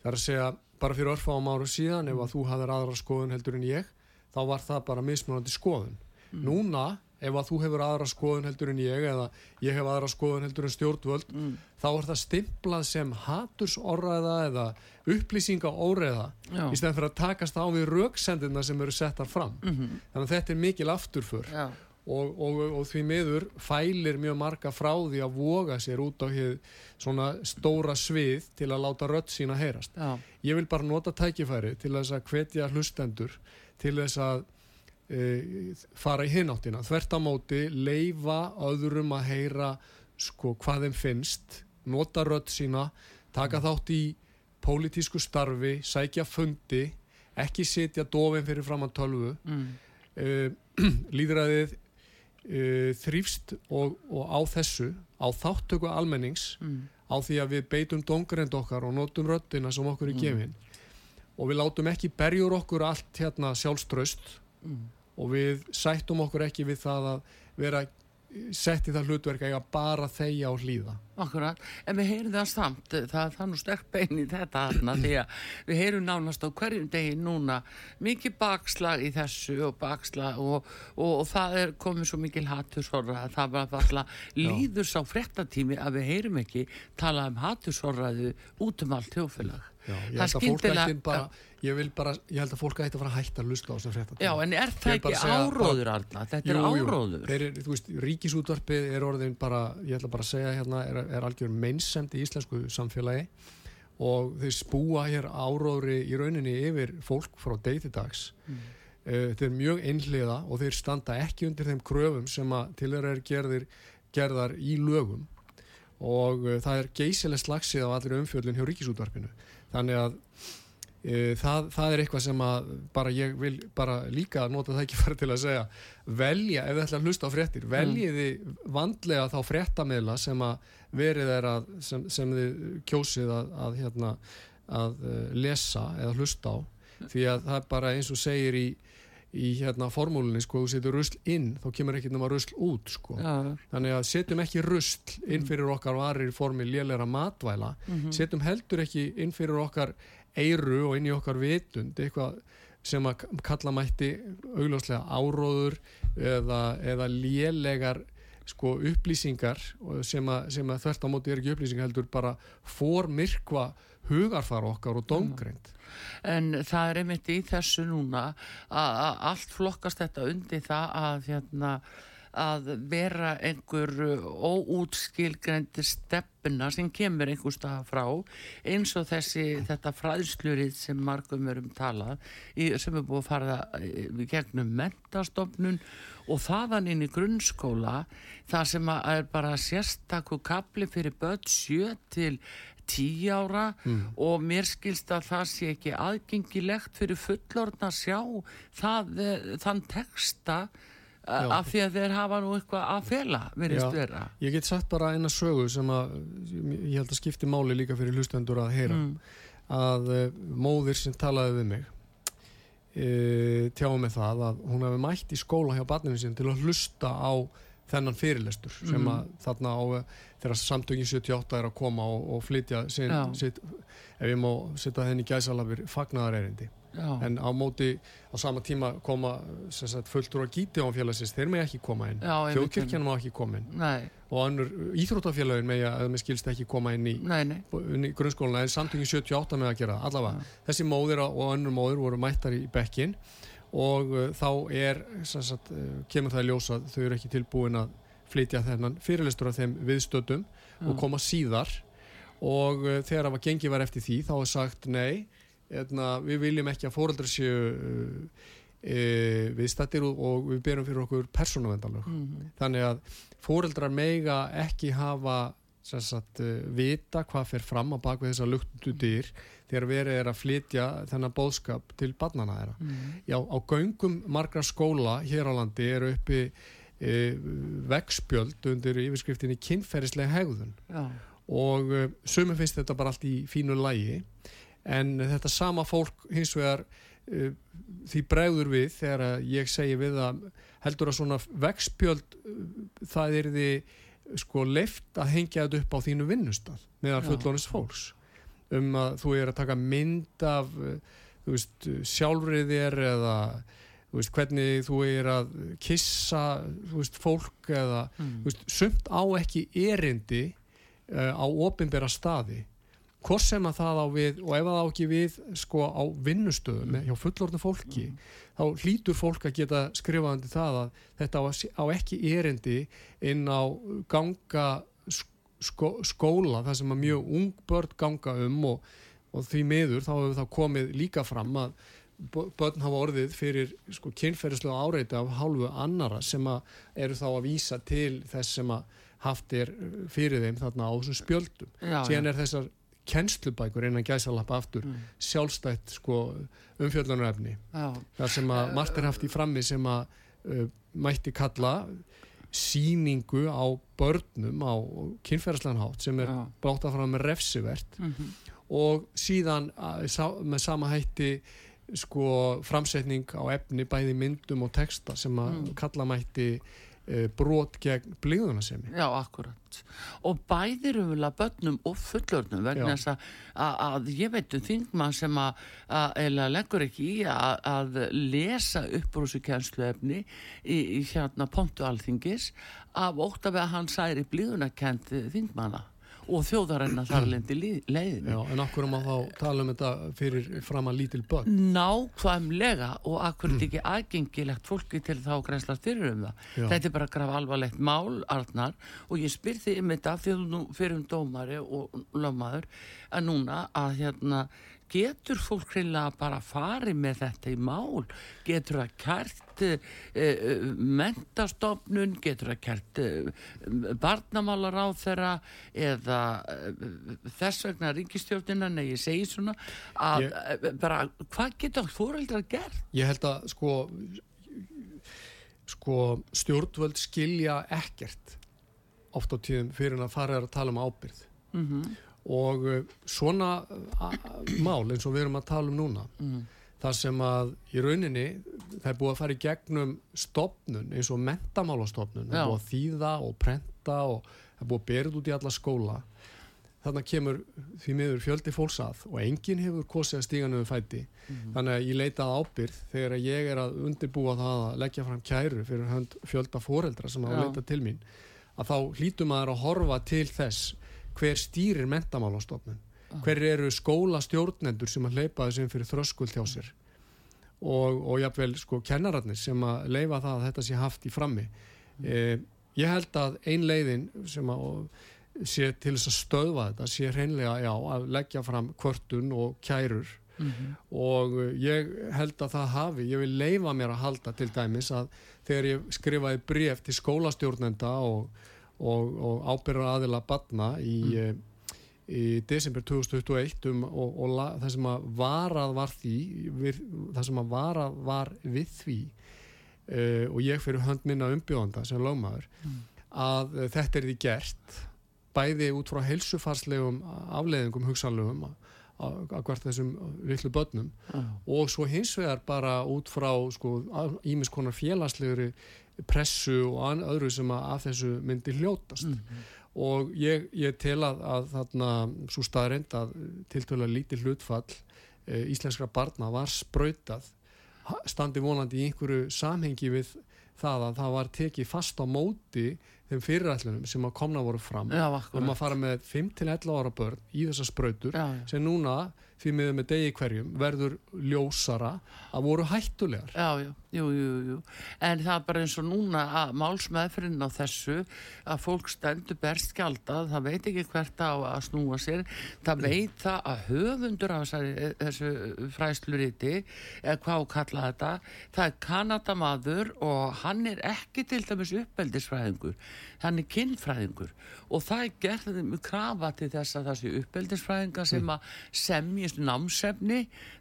Það er að segja, bara fyrir örfa á máru síðan, ef að þú hafðir aðra skoðun heldur en ég, þá var það bara mismunandi skoðun. Mm. Núna ef að þú hefur aðra skoðun heldur en ég eða ég hef aðra skoðun heldur en stjórnvöld mm. þá er það stimplað sem hatursorraða eða upplýsinga óreða Já. í stæðan fyrir að takast á við rauksendina sem eru settar fram mm -hmm. þannig að þetta er mikil afturför og, og, og því miður fælir mjög marga frá því að voga sér út á hér svona stóra svið til að láta rött sína heyrast Já. ég vil bara nota tækifæri til þess að hvetja hlustendur til þess að e, fara í hináttina þvert á móti, leifa öðrum að heyra sko hvað þeim finnst nota rödd sína taka mm. þátt í pólitísku starfi, sækja fundi ekki setja dofin fyrir fram að tölvu mm. e, líðræðið e, þrýfst og, og á þessu á þáttöku almennings mm. á því að við beitum dongurend okkar og notum röddina sem okkur er mm. gefin og við látum ekki berjur okkur allt hérna sjálfströst mm og við sættum okkur ekki við það að vera sett í það hlutverk að bara þeia og hlýða. Akkurat, en við heyrum það samt það, það er nú sterk bein í þetta aðna því að við heyrum nánast á hverjum degi núna mikið bakslag í þessu og bakslag og, og, og það er komið svo mikil hattusorra að það var alltaf líður sá frettatími að við heyrum ekki tala um hattusorraðu út um allt þjófélag Já, ég held að fólk ætti bara, ég vil bara, ég held að fólk ætti að fara að hætta að lusta á þessum frétta. Já, en er það ekki áróður alltaf? Þetta er áróður. Jú, er, þú veist, ríkisútvarpið er orðin bara, ég ætla bara að segja hérna, er, er algjör meinsemt í íslensku samfélagi og þau spúa hér áróðri í rauninni yfir fólk frá deytidags. Mm. Uh, þetta er mjög einhliða og þeir standa ekki undir þeim kröfum sem að til þeirra er gerðir, gerðar í lögum og uh, það er geysileg slagsið á allir umfjöldin hjá ríkisútvarpinu þannig að það, það er eitthvað sem að bara ég vil bara líka nota það ekki fara til að segja velja, ef þið ætla að hlusta á fréttir mm. veljiði vandlega þá fréttameila sem að verið er að sem, sem þið kjósið að, að, hérna, að uh, lesa eða hlusta á því að það er bara eins og segir í í hérna formúlinni sko, þú setur rusl inn þá kemur ekki náma rusl út sko ja. þannig að setjum ekki rusl inn mm. fyrir okkar varir í formi lélæra matvæla mm -hmm. setjum heldur ekki inn fyrir okkar eiru og inn í okkar vitund eitthvað sem að kalla mætti augljóslega áróður eða, eða lélegar sko upplýsingar sem að, sem að þvert á móti er ekki upplýsingar heldur bara formyrkva hugarfar okkar og dóngreind en það er einmitt í þessu núna að allt flokkast þetta undir það að hérna að vera einhver óútskilgrendi steppina sem kemur einhver stað frá eins og þessi þetta fræðslurið sem margum erum talað sem er búið að fara við gegnum mentastofnun og þaðan inn í grunnskóla það sem er bara sérstakku kapli fyrir börn 7 til tíu ára mm. og mér skilst að það sé ekki aðgengilegt fyrir fullorðna að sjá það, eh, þann texta. Af því að þeir hafa nú eitthvað að fela verist vera. Ég get sagt bara eina sögu sem að ég held að skipti máli líka fyrir hlustendur að heyra mm. að uh, móðir sem talaði við mig uh, tjáði mig það að hún hefði mætt í skóla hjá barninu sin til að hlusta á þennan fyrirlestur mm. sem að þarna á þegar samtökin 78 er að koma og, og flytja sin, sitt, ef ég má setja þenni gæsalafir fagnadarerindi en á móti á sama tíma koma fulltur á gíti á félagsins þeir með ekki koma inn, þjóðkirkjan má ekki koma inn. Nei. og annur íþróttafélagin með að með skilst ekki koma inn í, í grunnskóluna en samtökin 78 með að gera allavega, Já. þessi móðir og annur móðir voru mættar í bekkin og uh, þá er sagt, uh, kemur það í ljósa þau eru ekki tilbúin að flytja þennan fyrirlistur af þeim viðstöldum og koma síðar. Og uh, þegar það var gengið var eftir því þá er sagt nei, etna, hérna, við viljum ekki að fóreldrar séu e, viðstættir og, og við berum fyrir okkur persónavendalög mm -hmm. þannig að fóreldrar meiga ekki hafa sagt, vita hvað fer fram á bakvið þessar luktu dyr þegar verið er að flytja þennan bóðskap til barnana þeirra. Mm. Já, á göngum margra skóla hér á landi eru uppi e, vegspjöld undir yfirskriftinni kynferðislega hegðun Já. og e, sumum finnst þetta bara allt í fínu lægi en þetta sama fólk hins vegar uh, því bregður við þegar ég segi við að heldur að svona vegspjöld uh, það er því sko leift að hengja þetta upp á þínu vinnustaf meðan fullónist fólks um að þú er að taka mynd af uh, veist, sjálfrið þér eða þú veist, hvernig þú er að kissa veist, fólk eða mm. sumt á ekki erindi uh, á ofinbæra staði hvort sem að það á við og ef það á ekki við sko á vinnustöðum mm. hjá fullorðinu fólki mm. þá hlýtur fólk að geta skrifaðandi það að þetta á ekki erindi inn á ganga sko, skóla þar sem að mjög ung börn ganga um og, og því miður þá hefur það komið líka fram að börn hafa orðið fyrir sko kynferðislega áreiti af hálfu annara sem eru þá að vísa til þess sem að haft er fyrir þeim þarna á þessum spjöldum. Já, síðan er þessar kennslubækur einan gæsalappa aftur mm. sjálfstætt sko, umfjöldunarefni það sem að margt er haft í frammi sem að uh, mætti kalla síningu á börnum á kynferðslanhátt sem er blátt að fara með refsivert mm -hmm. og síðan með sama hætti sko framsetning á efni bæði myndum og texta sem að mm. kalla mætti brot gegn blíðunarsemi. Já, akkurat. Og bæðir umvila börnum og fullornum vegna þess að, ég veitum þingmann sem að, að leggur ekki í að, að lesa uppbrúsukensluefni í, í hérna pontu alþingis af ótt af að hann særi blíðunarkend þingmanna og þjóðarenna þar lendi leiðinu. Já, en okkur um að þá tala um þetta fyrir fram að lítil börn. Nákvæmlega og akkur er þetta ekki aðgengilegt fólki til þá grænslast fyrir um það. Já. Þetta er bara graf alvarlegt mál, Arnar, og ég spyr því um þetta fyrir um dómari og lögmaður að núna að hérna getur fólk reynilega bara farið með þetta í mál? Getur það kært e, e, mentastofnun getur það kært e, barnamálar á þeirra eða þess vegna ríkistjóftina en ég segi svona að ég, bara hvað getur fóreldrar gert? Ég held að sko sko stjórnvöld skilja ekkert oft á tíðum fyrir að fara að tala um ábyrð mm og uh, svona mál eins og við erum að tala um núna mm. þar sem að í rauninni það er búið að fara í gegnum stopnun eins og mentamálastofnun það er búið að þýða og prenta og það er búið að berið út í alla skóla þannig kemur því miður fjöldi fólks að og enginn hefur kosið að stíga nöðu fæti mm. þannig að ég leitað ábyrð þegar ég er að undirbúa það að leggja fram kæru fyrir fjölda foreldra sem hafa leitað til mín að þá hlítum maður að horfa til þess hver stýrir mentamálastofnun ah. hver eru skólastjórnendur sem að leipa þessum fyrir þröskuld hjá sér og, og jáfnveil sko kennararnir sem að leifa það að þetta sé haft í frammi mm. eh, ég held að ein leiðin sem að sé til þess að stöðva þetta sé hreinlega já að leggja fram kvörtun og kærur mm -hmm. og ég held að það hafi ég vil leifa mér að halda til dæmis að þegar ég skrifaði bref til skólastjórnenda og og, og ábyrjar aðila batna í, mm. Eh, í desember 2021 um, og, og la, það sem að varað var því við, það sem að varað var við því uh, og ég fyrir hönd minna umbjóðanda sem lögmaður mm. að uh, þetta er því gert bæði út frá heilsufarslegum afleðingum hugsanlegum að hvert þessum villu börnum mm. og svo hins vegar bara út frá sko ímiskonar félagsleguri pressu og öðru sem að, að þessu myndi hljótast mm -hmm. og ég, ég tel að, að þarna svo staðrind að tiltöla lítið hlutfall e, íslenskra barna var sprautað standi vonandi í einhverju samhengi við það að það var tekið fast á móti þeim fyrirætlunum sem að komna voru fram Já, um að fara með 5-11 ára börn í þessar sprautur Já, já. sem núna því miður með degi hverjum verður ljósara að voru hættulegar. Já, já, jú, jú, jú. En það er bara eins og núna að málsmeðfyrin á þessu að fólk stendur berst gjaldað, það veit ekki hvert á að snúa sér, það veit það að höfundur af þessu fræsluriti, eða hvað á kalla þetta, það er Kanadamaður og hann er ekki til dæmis uppeldisfræðingur, hann er kinnfræðingur og það er gerðið með krafa til þess að þessi uppeldisfræðinga sem að semjist námsefni,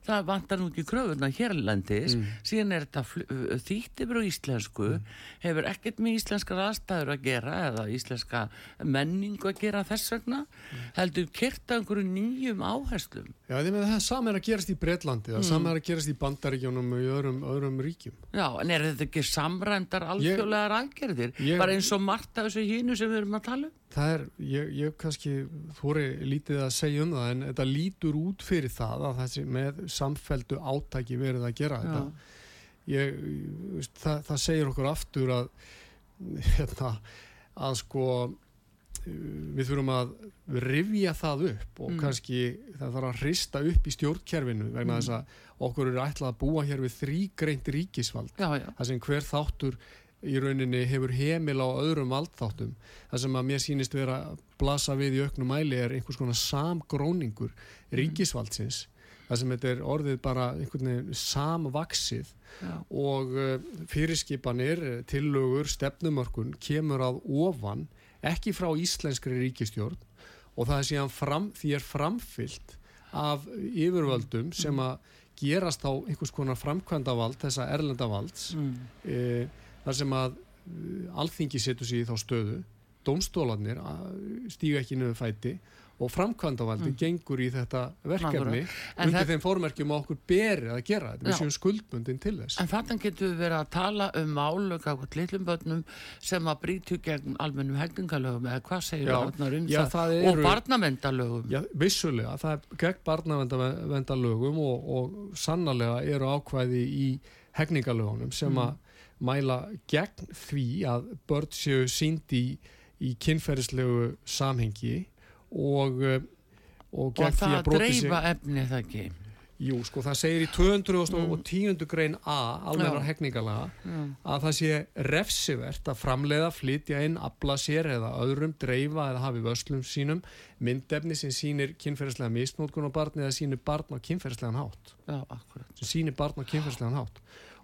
það vantar nú ekki kröfuna hérlendis, síðan er þetta fl- þýtt yfir á íslensku, hefur ekkert með íslenskar aðstæður að gera eða íslenska menningu að gera þess vegna, heldur kyrta einhverju nýjum áherslum. Já, því með það sama er að gerast í Breitlandi það sama er að gerast í Bandaríkjónum og í öðrum, öðrum ríkjum. Já, en er þetta ekki samræmdar alþjóðlegar aðgerðir? Bara eins og margt af þessu hínu sem við erum að tala um? Það er, ég, ég kannski þóri lítið að segja um það en þetta lítur út fyrir það að þessi með samfeldu átæki verið að gera þetta ég, það, það segir okkur aftur að hérna, að sko við þurfum að rifja það upp og Mm. kannski það þarf að hrista upp í stjórnkerfinu vegna Mm. þess að okkur eru ætlað að búa hér við þrýgreint ríkisvald Já, já, það sem hver þáttur í rauninni hefur heimil á öðrum valdþáttum. Það sem að mér sýnist vera að blasa við í auknum mæli er einhvers konar samgróningur ríkisvaldsins. Það sem þetta er orðið bara einhvern veginn samvaksið já, og uh, fyrirskipanir, eh, tillögur, stefnumörkun kemur að ofan ekki frá íslenskri ríkistjórn og það er síðan fram, því er framfyllt af yfirvöldum sem að gerast á einhvers konar framkvæmdavald, þessa erlendavalds mm. e, þar sem að e, alþingi setur sig í þá stöðu dómstólarnir að stíga ekki niður fæti og framkvæmdavaldi gengur í þetta verkefni undir það- þeim fórmerkjum að okkur beri að gera þetta, við séum skuldbundin til þess. En þannig getum við verið að tala um málu gafkvæmt litlum bönnum sem að brýtu gegn almennum hegningalögum eða hvað segir Já. Um Já, það, það og eru- barnamendalögum Já, vissulega, það er gegn barnavendalögum og, og sannarlega eru ákvæði í hegningalögunum sem Mm. Að mæla gegn því að börn séu sínd í, í kynferðislegu samhengi og, eh, og og gegn því það að að broti dreifa sig efni það ekki Jú, sko, það segir í 210. grein A almennar Já. hegningalega Mm. að það sé refsivert að framleiða, flytja inn, abla sér eða öðrum, dreifa eða hafi vöslum sínum myndefni sem sýnir kynferðislega misnótkun á barni eða sýnir barn á kynferðislegan hátt Já, akkurat sem sýnir barn á kynferðislegan hátt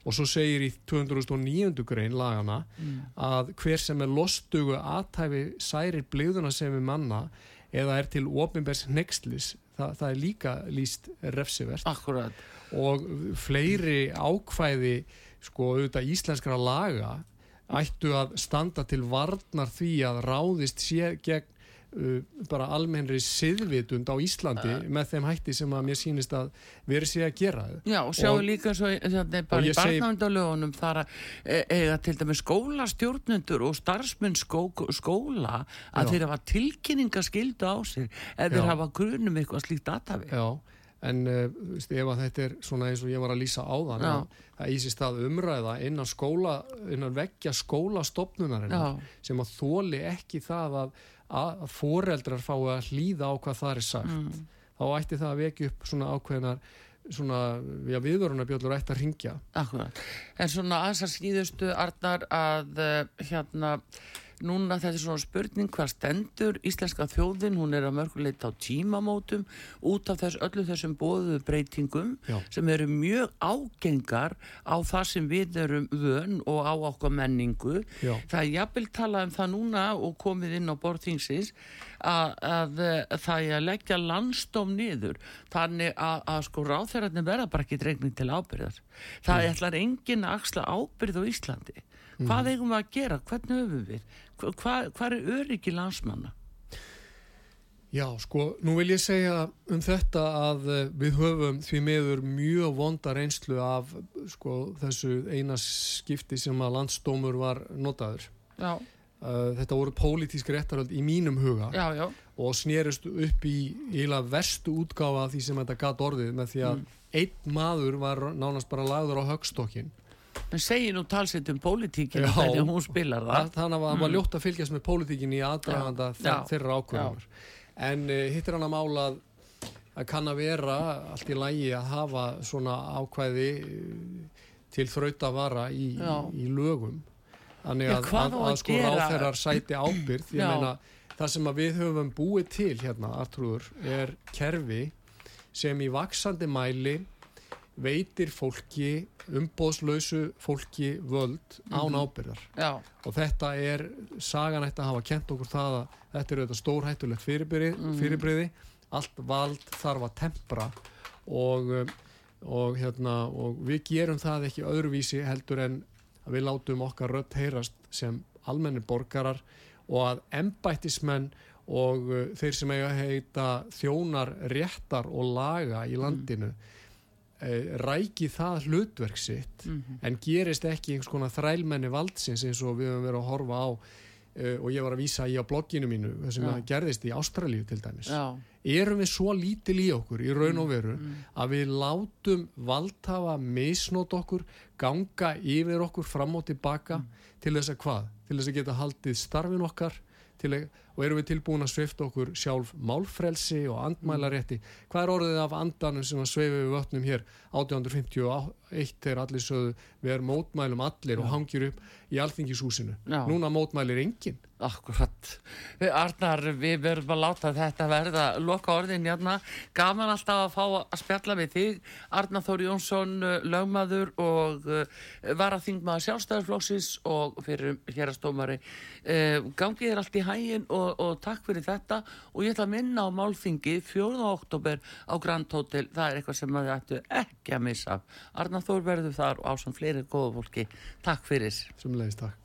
og svo segir í 209. grein lagana mm. að hver sem er lostugu aðtæfi særir blíðuna sem við manna eða er til opinbers nextlis það, það er líka líst refsivert Akkurat og fleiri ákvæði sko auðvitað íslenskra laga ættu að standa til varnar því að ráðist sé gegn bara almennri siðvitund á Íslandi með þeim hætti sem að mér sýnist að verið sé að gera. Já, og sjáum Og- líka svo þannig, bara og í ég segi- barnavendalögunum þar að e- eiga til dæmis skólastjórnendur og starfsmenn skó, skóla að Já. þeir hafa tilkynninga skildu á sér ef þeir Já. hafa grunum eitthvað slíkt aðtafi Já, en uh, veist, ef að þetta er svona eins og ég var að lýsa Já. að það í sér stað umræða innan skóla, innan veggja skólastofnunarinnar sem að þóli ekki það að, að foreldrar fái að hlýða á hvað það er sagt. Mm, þá ætti það að vekja upp svona ákveðnar svona, já, viðvörunarbjöllur ætti að ringja akkurat. En svona aðeins að síðustu Arnar að uh, hérna núna þetta er svona spurning hvað stendur íslenska þjóðin, hún er að mörguleit á tímamótum út af þess, öllu þessum bóðu breytingum Já. sem eru mjög ágengar á það sem við erum vön og á okkar menningu. Já. það er jafnvel talað um það núna og komið inn á borðþingsins að, að, að það er að leggja landstóm niður þannig að, að sko ráþærarnir verða bara ekki dregning til ábyrðar það ætlar enginn að axla ábyrð á Íslandi hvað eigum við að gera, hvernig höfum við? Hva- hvað, hvað er öryggi landsmanna? Já, sko, nú vil ég segja um þetta að eh, við höfum því meður mjög vonda reynslu af sko, þessu eina skipti sem að landsdómur var notaður. já, Uh, þetta voru pólitísk réttaröld í mínum huga já, já, og snerist upp í eiginlega verstu útgáfa því sem þetta gat orðið með því að einn maður var nánast bara lagður á högstokkin en segir nú talsett um pólitíkinu hvernig hún spilar það. Þannig að það var ljótt að fylgjast með pólitíkinni í aðdraganda Mm. Þeirra ákvörðunar. En uh, hitt er hann að mála að að kann að vera allt í lægi að hafa svona ákvæði uh, til þraut að vara í, í lögum. Þannig að, að, að, sko ráþeirar sæti ábyrð ég Já. meina það sem við höfum búið til hérna, Artrúður, er kerfi sem í vaksandi mæli veitir fólki umbóðslausu fólki völd án ábyrðar já, og þetta er sagan ætti að hafa kent okkur það að þetta er auðvitað stórhættulegt fyrirbrigði, Mhm. allt vald þarf að tempra og, um, og, hérna, og við gerum það ekki öðruvísi heldur en að við látum okkar rödd heyrast sem almennir borgarar og að embættismenn og uh, þeir sem eiga að heita þjónar réttar og laga í landinu mm. Ræki það hlutverk sitt Mhm. en gerist ekki einhvers konar þrælmenni valdsins eins og við höfum verið að horfa á uh, og ég var að vísa í á blogginu mínu það sem það gerðist í Ástralíu til dæmis já, erum við svo lítil í okkur í raun og veru mm. að við látum valdhafa misnót okkur ganga yfir okkur fram og tilbaka Mm. til þess að hvað? til þess að geta haldið starfin okkar til að, og erum við tilbúin að svifta okkur sjálf málfrelsi og andmælarétti? Hvað er orðið af andanum sem að sveifi við vötnum hér 1851 þegar allir sögðu við erum mótmælum allir og hangir upp í alþingishúsinu Já. núna mótmælir enginn Akkurat. Arnar, við verðum að láta þetta verða loka orðin hérna. Gaman alltaf að fá að spjalla við þig. Arnar Þóri Jónsson, lögmaður og uh, varaþingmaður sjálfstæðarflóksis og fyrir hérastómari. Uh, gangið er allt í hægin og, og takk fyrir þetta og ég ætla að minna á málþingi 4. oktober á Grand Hotel. Það er eitthvað sem þið ættu ekki að missa. Arnar Þór verður þar og ásam fleiri góða fólki. Takk fyrir. sem leiðist takk